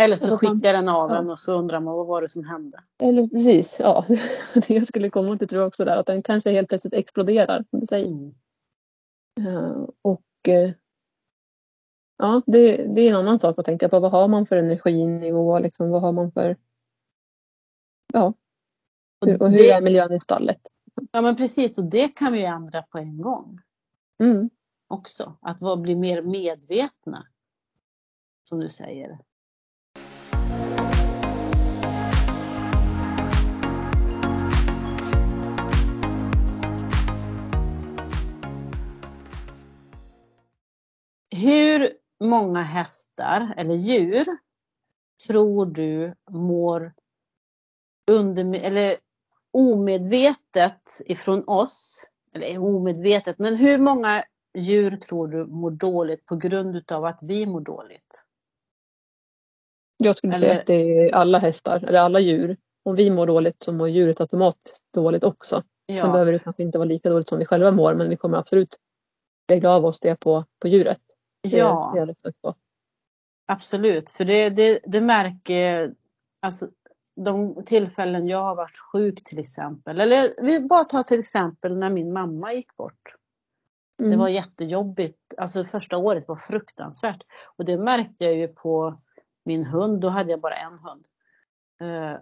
Eller så man- skickar den av ja. en och så undrar man vad var det som hände. Eller precis, ja. Det jag skulle komma till tror jag också där att den kanske helt plötsligt exploderar som du säger. Mm. Eh, och eh, ja, det, det är en annan sak att tänka på. Vad har man för energinivå? Liksom, vad har man för... Ja, hur, och hur det, är miljön i stallet? ja men precis och det kan vi ändra på en gång Mm. också. Att vara- bli mer medvetna. Som du säger. Hur många hästar eller djur tror du mår under, eller omedvetet ifrån oss, eller omedvetet, men hur många djur tror du mår dåligt på grund utav att vi mår dåligt? Jag skulle säga Eller- att det är alla hästar, eller alla djur. Om vi mår dåligt så mår djuret automatiskt dåligt också. Sen Ja, behöver det kanske inte vara lika dåligt som vi själva mår men vi kommer absolut regla av oss det på, på djuret. Det, ja. det är jag på. Absolut, för det, det, det märker, alltså de tillfällen jag har varit sjuk till exempel, eller vi bara tar till exempel när min mamma gick bort. Det Mm. var jättejobbigt, alltså första året var fruktansvärt. Och det märkte jag ju på min hund, då hade jag bara en hund. Eh,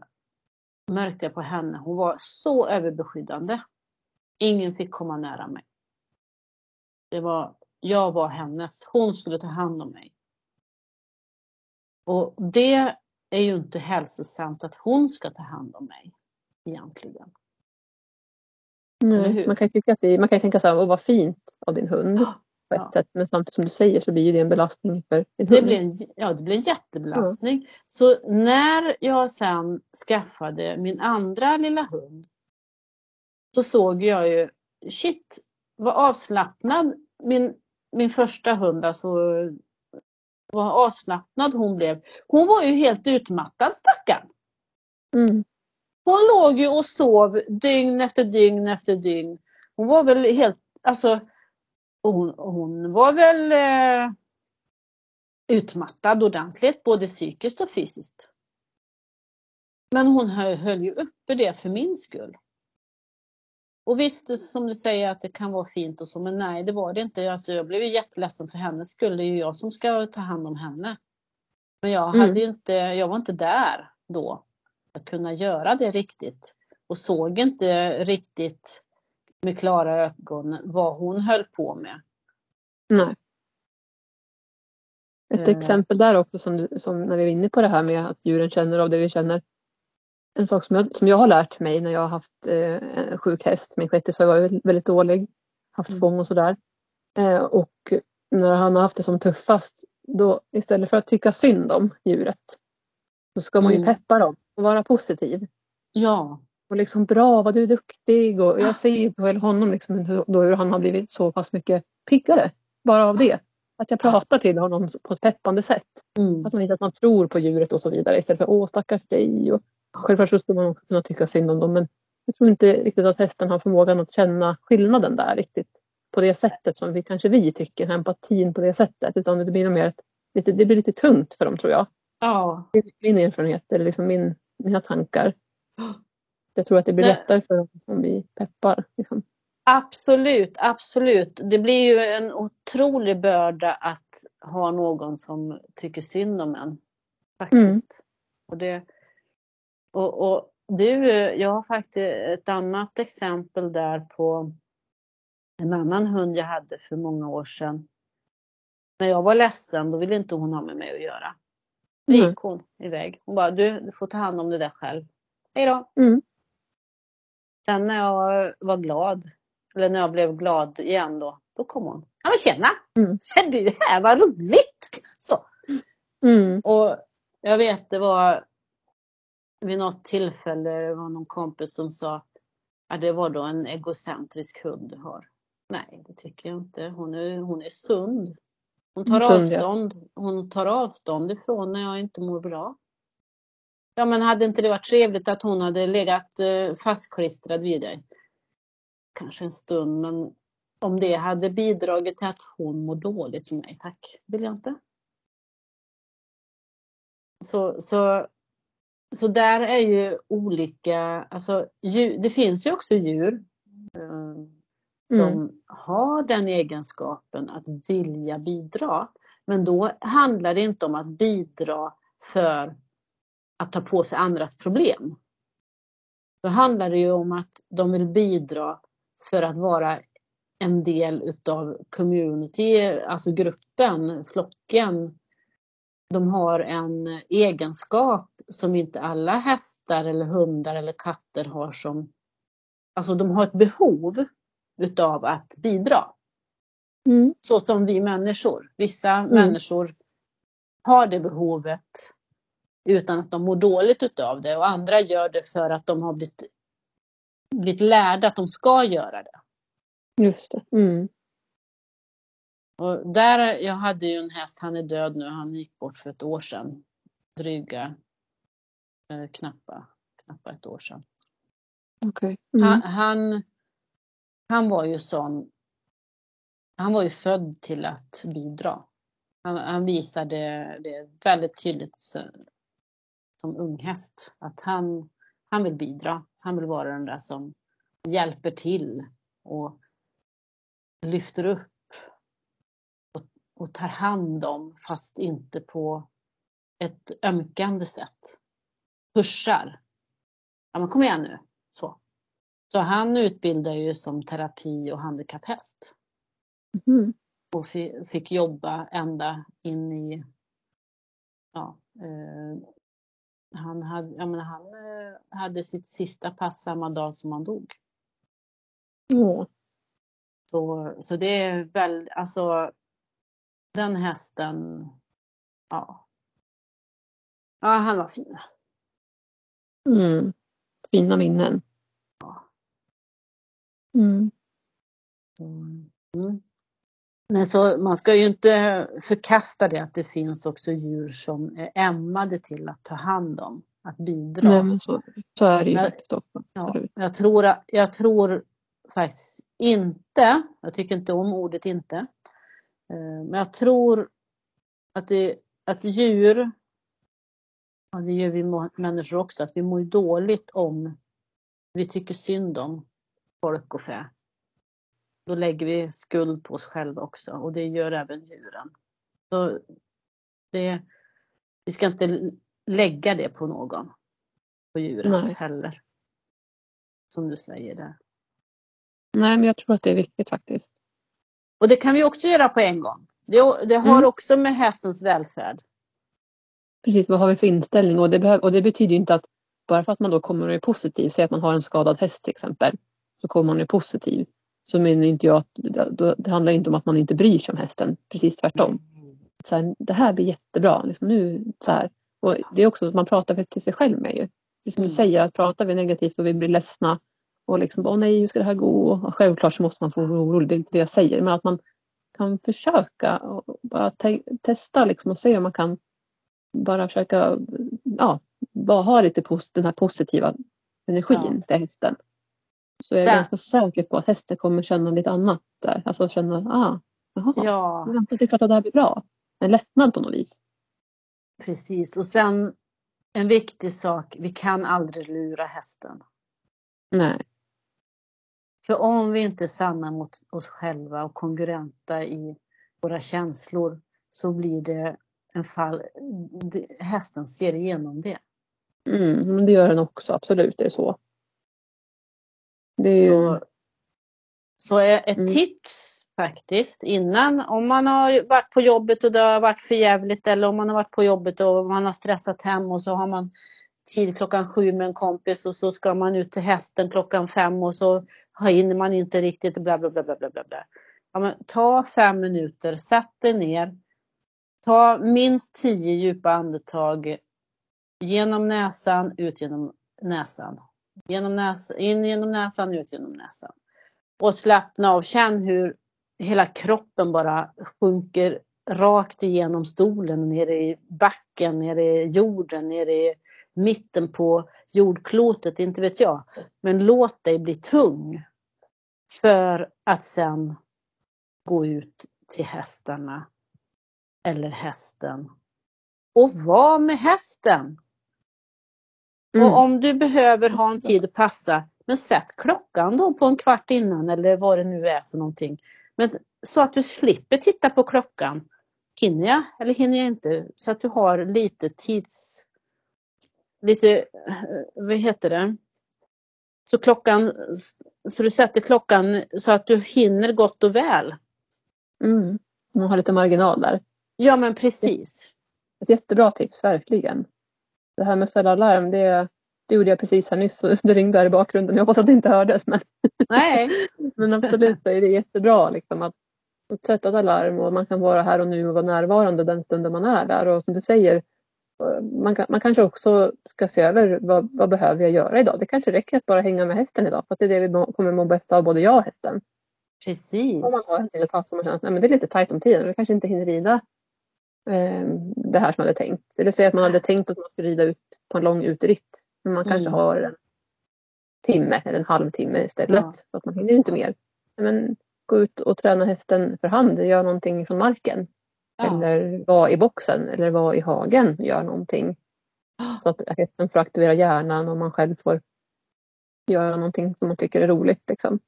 märkte jag på henne, hon var så överbeskyddande. Ingen fick komma nära mig. Det var, jag var hennes, hon skulle ta hand om mig. Och det är ju inte hälsosamt att hon ska ta hand om mig egentligen. Nej, man kan tycka att det, man kan tänka så här, vad fint av din hund på ett Ja. sätt. Men samtidigt som du säger så blir det en belastning för din Det hund. blir en, ja, det blir en jättebelastning. Så när jag sen skaffade min andra lilla hund så såg jag ju, shit vad avslappnad min, min första hund, alltså vad avslappnad hon blev. Hon var ju helt utmattad stackarn. Mm. Hon låg ju och sov dygn efter dygn efter dygn. Hon var väl helt, alltså hon, hon var väl eh, utmattad ordentligt, både psykiskt och fysiskt. Men hon höll, höll ju uppe det för min skull. Och visst, som du säger att det kan vara fint och så, men nej det var det inte. Alltså, jag blev ju jätteledsen för hennes skull. Det är ju jag som ska ta hand om henne. Men jag, Mm. hade ju inte, jag var inte där då. Att kunna göra det riktigt. Och såg inte riktigt med klara ögon vad hon höll på med. Nej. Ett Eh. exempel där också som, som när vi är inne på det här med att djuren känner av det vi känner. En sak som jag, som jag har lärt mig när jag har haft eh, sjuk häst, min shettis har varit väldigt dålig, haft Mm. fång och sådär. Eh, och när han har haft det som tuffast, då istället för att tycka synd om djuret, så ska man ju Mm. peppa dem och vara positiv. Ja, Och liksom bra, vad du är duktig. Och jag ser ju på honom liksom hur, då hur han har blivit så pass mycket piggare. Bara av det. Att jag pratar till honom på ett peppande sätt. mm. Att man visar att man tror på djuret och så vidare. Istället för åh stackars dig. Och självklart så skulle man också kunna tycka synd om dem. Men jag tror inte riktigt att hästen har förmågan att känna skillnaden där riktigt. På det sättet som vi kanske vi tycker. Empatin på det sättet. Utan det blir mer lite, det blir lite tungt för dem tror jag. ja, min erfarenhet eller liksom min, mina tankar. Jag tror att det blir lättare för dem om vi peppar. Liksom. absolut, absolut. Det blir ju en otrolig börda att ha någon som tycker synd om en. Faktiskt. Och, det, och, och du, jag har faktiskt ett annat exempel där på en annan hund jag hade för många år sedan. När jag var ledsen, då ville inte hon ha med mig att göra. Då Mm. gick hon iväg. Hon bara, du, du får ta hand om det där själv. Hej då! Mm. Sen när jag var glad, eller när jag blev glad igen då, då kom hon. Ja men tjena! Mm. Du här, vad roligt! Så. Mm. Och jag vet det var vid något tillfälle, det var någon kompis som sa att det var då en egocentrisk hund du har. Nej, det tycker jag inte. Hon är, hon är sund. Hon tar Sund, ja. avstånd. Hon tar avstånd ifrån när jag inte mår bra. ja men hade inte det varit trevligt att hon hade legat eh, fastklistrad vid dig? Kanske en stund, men om det hade bidragit till att hon mår dåligt, så nej tack, vill jag inte. Så, så, så där är ju olika, alltså djur, det finns ju också djur eh, som mm. har den egenskapen att vilja bidra. Men då handlar det inte om att bidra för att ta på sig andras problem. Då handlar det ju om att de vill bidra för att vara en del utav community, alltså gruppen, flocken. De har en egenskap som inte alla hästar eller hundar eller katter har som, alltså de har ett behov utav att bidra. Mm. Så som vi människor. Vissa mm. människor har det behovet utan att de mår dåligt utav det och andra gör det för att de har blivit, blivit lärda att de ska göra det. Just det. Mm. Och där, jag hade ju en häst, han är död nu, han gick bort för ett år sedan. Dryga, eh, knappa, knappa ett år sedan. Okay. Mm. Han, han, han var ju sån, han var ju född till att bidra. Han, han visade det väldigt tydligt som unghäst att han, han vill bidra. Han vill vara den där som hjälper till och lyfter upp och, tar hand om fast inte på ett ömkande sätt. Pushar. Ja men kom igen nu. Så. Så han utbildar ju som terapi och handikapphäst. Mm. Och fick jobba ända in i ja, eh, han, hade, jag menar, han eh, hade sitt sista pass samma dag som han dog. Mm. Så, så det är väl, alltså den hästen, ja. Ja, han var fin. Mm. Fina minnen. Ja. Mm. Mm. Nej, så man ska ju inte förkasta det att det finns också djur som är ämnade till att ta hand om, att bidra. Nej, men så, så är det ju faktiskt också. Ja, jag, tror, jag tror faktiskt inte, jag tycker inte om ordet inte, men jag tror att, det, att djur, och det gör vi människor också, att vi mår dåligt om vi tycker synd om folk och fä. Då lägger vi skuld på oss själva också och det gör även djuren. Så det, vi ska inte lägga det på någon, på djuret Nej. heller. Som du säger där. Nej, men jag tror att det är viktigt faktiskt. Och det kan vi också göra på en gång. Det, det har mm. också med hästens välfärd. Precis, vad har vi för inställning? Och det, behöv, och det betyder inte att bara för att man då kommer och är positiv, säg att man har en skadad häst till exempel, så kommer man är positiv så menar inte jag att det, det handlar inte om att man inte bryr sig om hästen, precis tvärtom. Så här, det här blir jättebra, liksom nu så här. Och det är också att man pratar till sig själv med ju. Som du mm. säger, att pratar vi negativt och vi blir ledsna och liksom, åh nej, hur ska det här gå? Och självklart så måste man få vara orolig, det är inte det jag säger, men att man kan försöka och bara te testa liksom och se om man kan bara försöka, ja, bara ha lite den här positiva energin ja. till hästen. Så jag är Sen. ganska säker på att hästen kommer känna lite annat där. Alltså känna, ah, jaha, ja. vänta, det är klart att det här blir bra. En lättnad på något vis. Precis och sen en viktig sak, vi kan aldrig lura hästen. Nej. För om vi inte är sanna mot oss själva och kongruenta i våra känslor så blir det en fall, hästen ser igenom det. Mm, men det gör den också, absolut, det är så. Det är så, så ett mm. tips faktiskt innan, om man har varit på jobbet och det har varit för jävligt eller om man har varit på jobbet och man har stressat hem och så har man tid klockan sju med en kompis och så ska man ut till hästen klockan fem och så hinner man inte riktigt bla bla bla bla bla bla. Ja, men ta fem minuter, sätt dig ner, ta minst tio djupa andetag genom näsan, ut genom näsan. Genom näs, in genom näsan, ut genom näsan. Och slappna av. Känn hur hela kroppen bara sjunker rakt igenom stolen, ner i backen, ner i jorden, ner i mitten på jordklotet, inte vet jag. Men låt dig bli tung. För att sen gå ut till hästarna eller hästen och var med hästen. Mm. Och om du behöver ha en tid att passa, men sätt klockan då på en kvart innan eller vad det nu är för någonting. Men så att du slipper titta på klockan. Hinner jag eller hinner jag inte? Så att du har lite tids... Lite, vad heter det? Så klockan, så du sätter klockan så att du hinner gott och väl. Mm. Man har lite marginal där. Ja men precis. Ett jättebra tips, verkligen. Det här med att ställa larm, det, det gjorde jag precis här nyss och det ringde här i bakgrunden. Jag hoppas att det inte hördes. Men, Nej. men absolut så är det jättebra liksom, att, att sätta ett alarm och man kan vara här och nu och vara närvarande den stunden man är där. Och som du säger, man, kan, man kanske också ska se över vad, vad behöver jag göra idag. Det kanske räcker att bara hänga med hästen idag för att det är det vi kommer må bäst av både jag och hästen. Precis. Om man har en till pass och man känner att nej, men det är lite tajt om tiden och kanske inte hinner rida eh, det här som man hade tänkt. Eller säga att man hade tänkt att man skulle rida ut på en lång uteritt. Men man kanske mm. har en timme eller en halvtimme istället. Ja. Så att man hinner inte mer. Men gå ut och träna hästen för hand, gör någonting från marken. Ja. Eller vara i boxen eller vara i hagen, gör någonting. Så att hästen får aktivera hjärnan och man själv får göra någonting som man tycker är roligt. Liksom.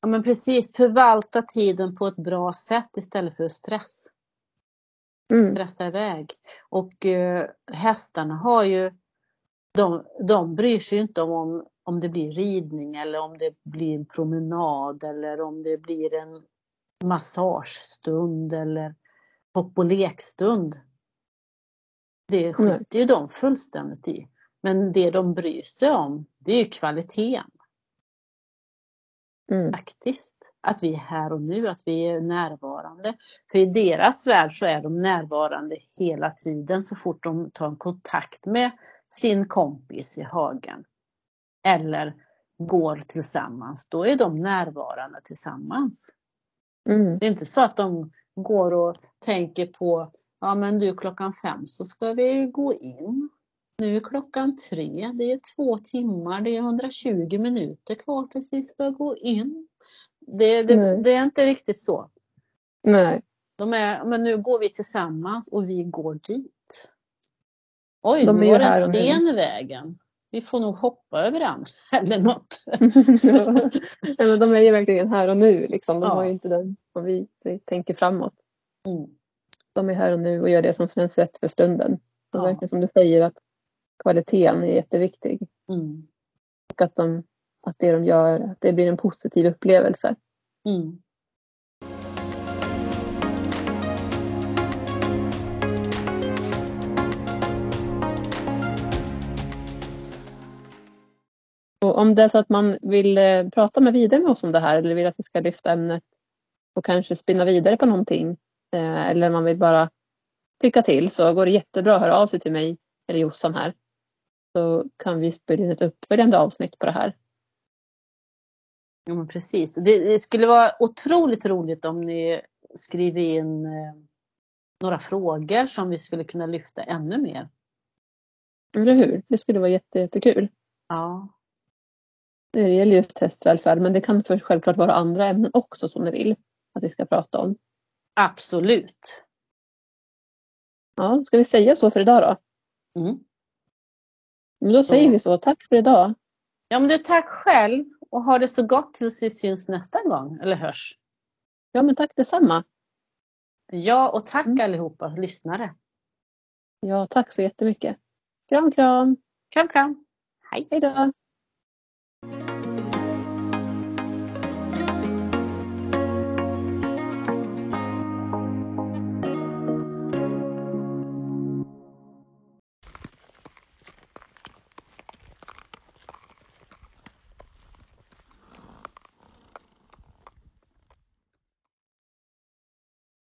Ja men precis, förvalta tiden på ett bra sätt istället för stress. Mm. Stressa iväg. Och eh, hästarna har ju, de, de bryr sig inte om, om det blir ridning eller om det blir en promenad eller om det blir en massagestund eller hopp och lekstund. Det skiter ju de fullständigt i. Men det de bryr sig om, det är ju kvaliteten. Mm. Faktiskt. Att vi är här och nu, att vi är närvarande. För i deras värld så är de närvarande hela tiden så fort de tar en kontakt med sin kompis i hagen. Eller går tillsammans, då är de närvarande tillsammans. Mm. Det är inte så att de går och tänker på, ja men du klockan fem så ska vi gå in. Nu är klockan tre, det är två timmar, det är 120 minuter kvar tills vi ska gå in. Det, det, det är inte riktigt så. Nej. De är, men nu går vi tillsammans och vi går dit. Oj, de nu var det en sten i vägen. Vi får nog hoppa över den eller något. ja, men de är ju verkligen här och nu. Liksom. De ja. har ju inte den som vi, vi tänker framåt. Mm. De är här och nu och gör det som känns rätt för stunden. Så ja. verkligen som du säger att kvaliteten är jätteviktig. Mm. Och att, de, att det de gör, att det blir en positiv upplevelse. Mm. Och om det är så att man vill eh, prata med vidare med oss om det här eller vill att vi ska lyfta ämnet och kanske spinna vidare på någonting eh, eller man vill bara tycka till så går det jättebra att höra av sig till mig eller Jossan här så kan vi spela in ett uppföljande avsnitt på det här. Ja, men precis. Det, det, skulle vara otroligt roligt om ni skriver in eh, några frågor som vi skulle kunna lyfta ännu mer. Eller hur? Det skulle vara jätte, jättekul. Ja. Det gäller just hästvälfärd men det kan för självklart vara andra ämnen också som ni vill att vi ska prata om. Absolut. Ja, ska vi säga så för idag då? Mm. Men då säger vi så. Tack för idag. Ja men du tack själv och ha det så gott tills vi syns nästa gång eller hörs. Ja men tack detsamma. Ja och tack mm. allihopa lyssnare. Ja tack så jättemycket. Kram kram. Kram kram. Hej. Hej då.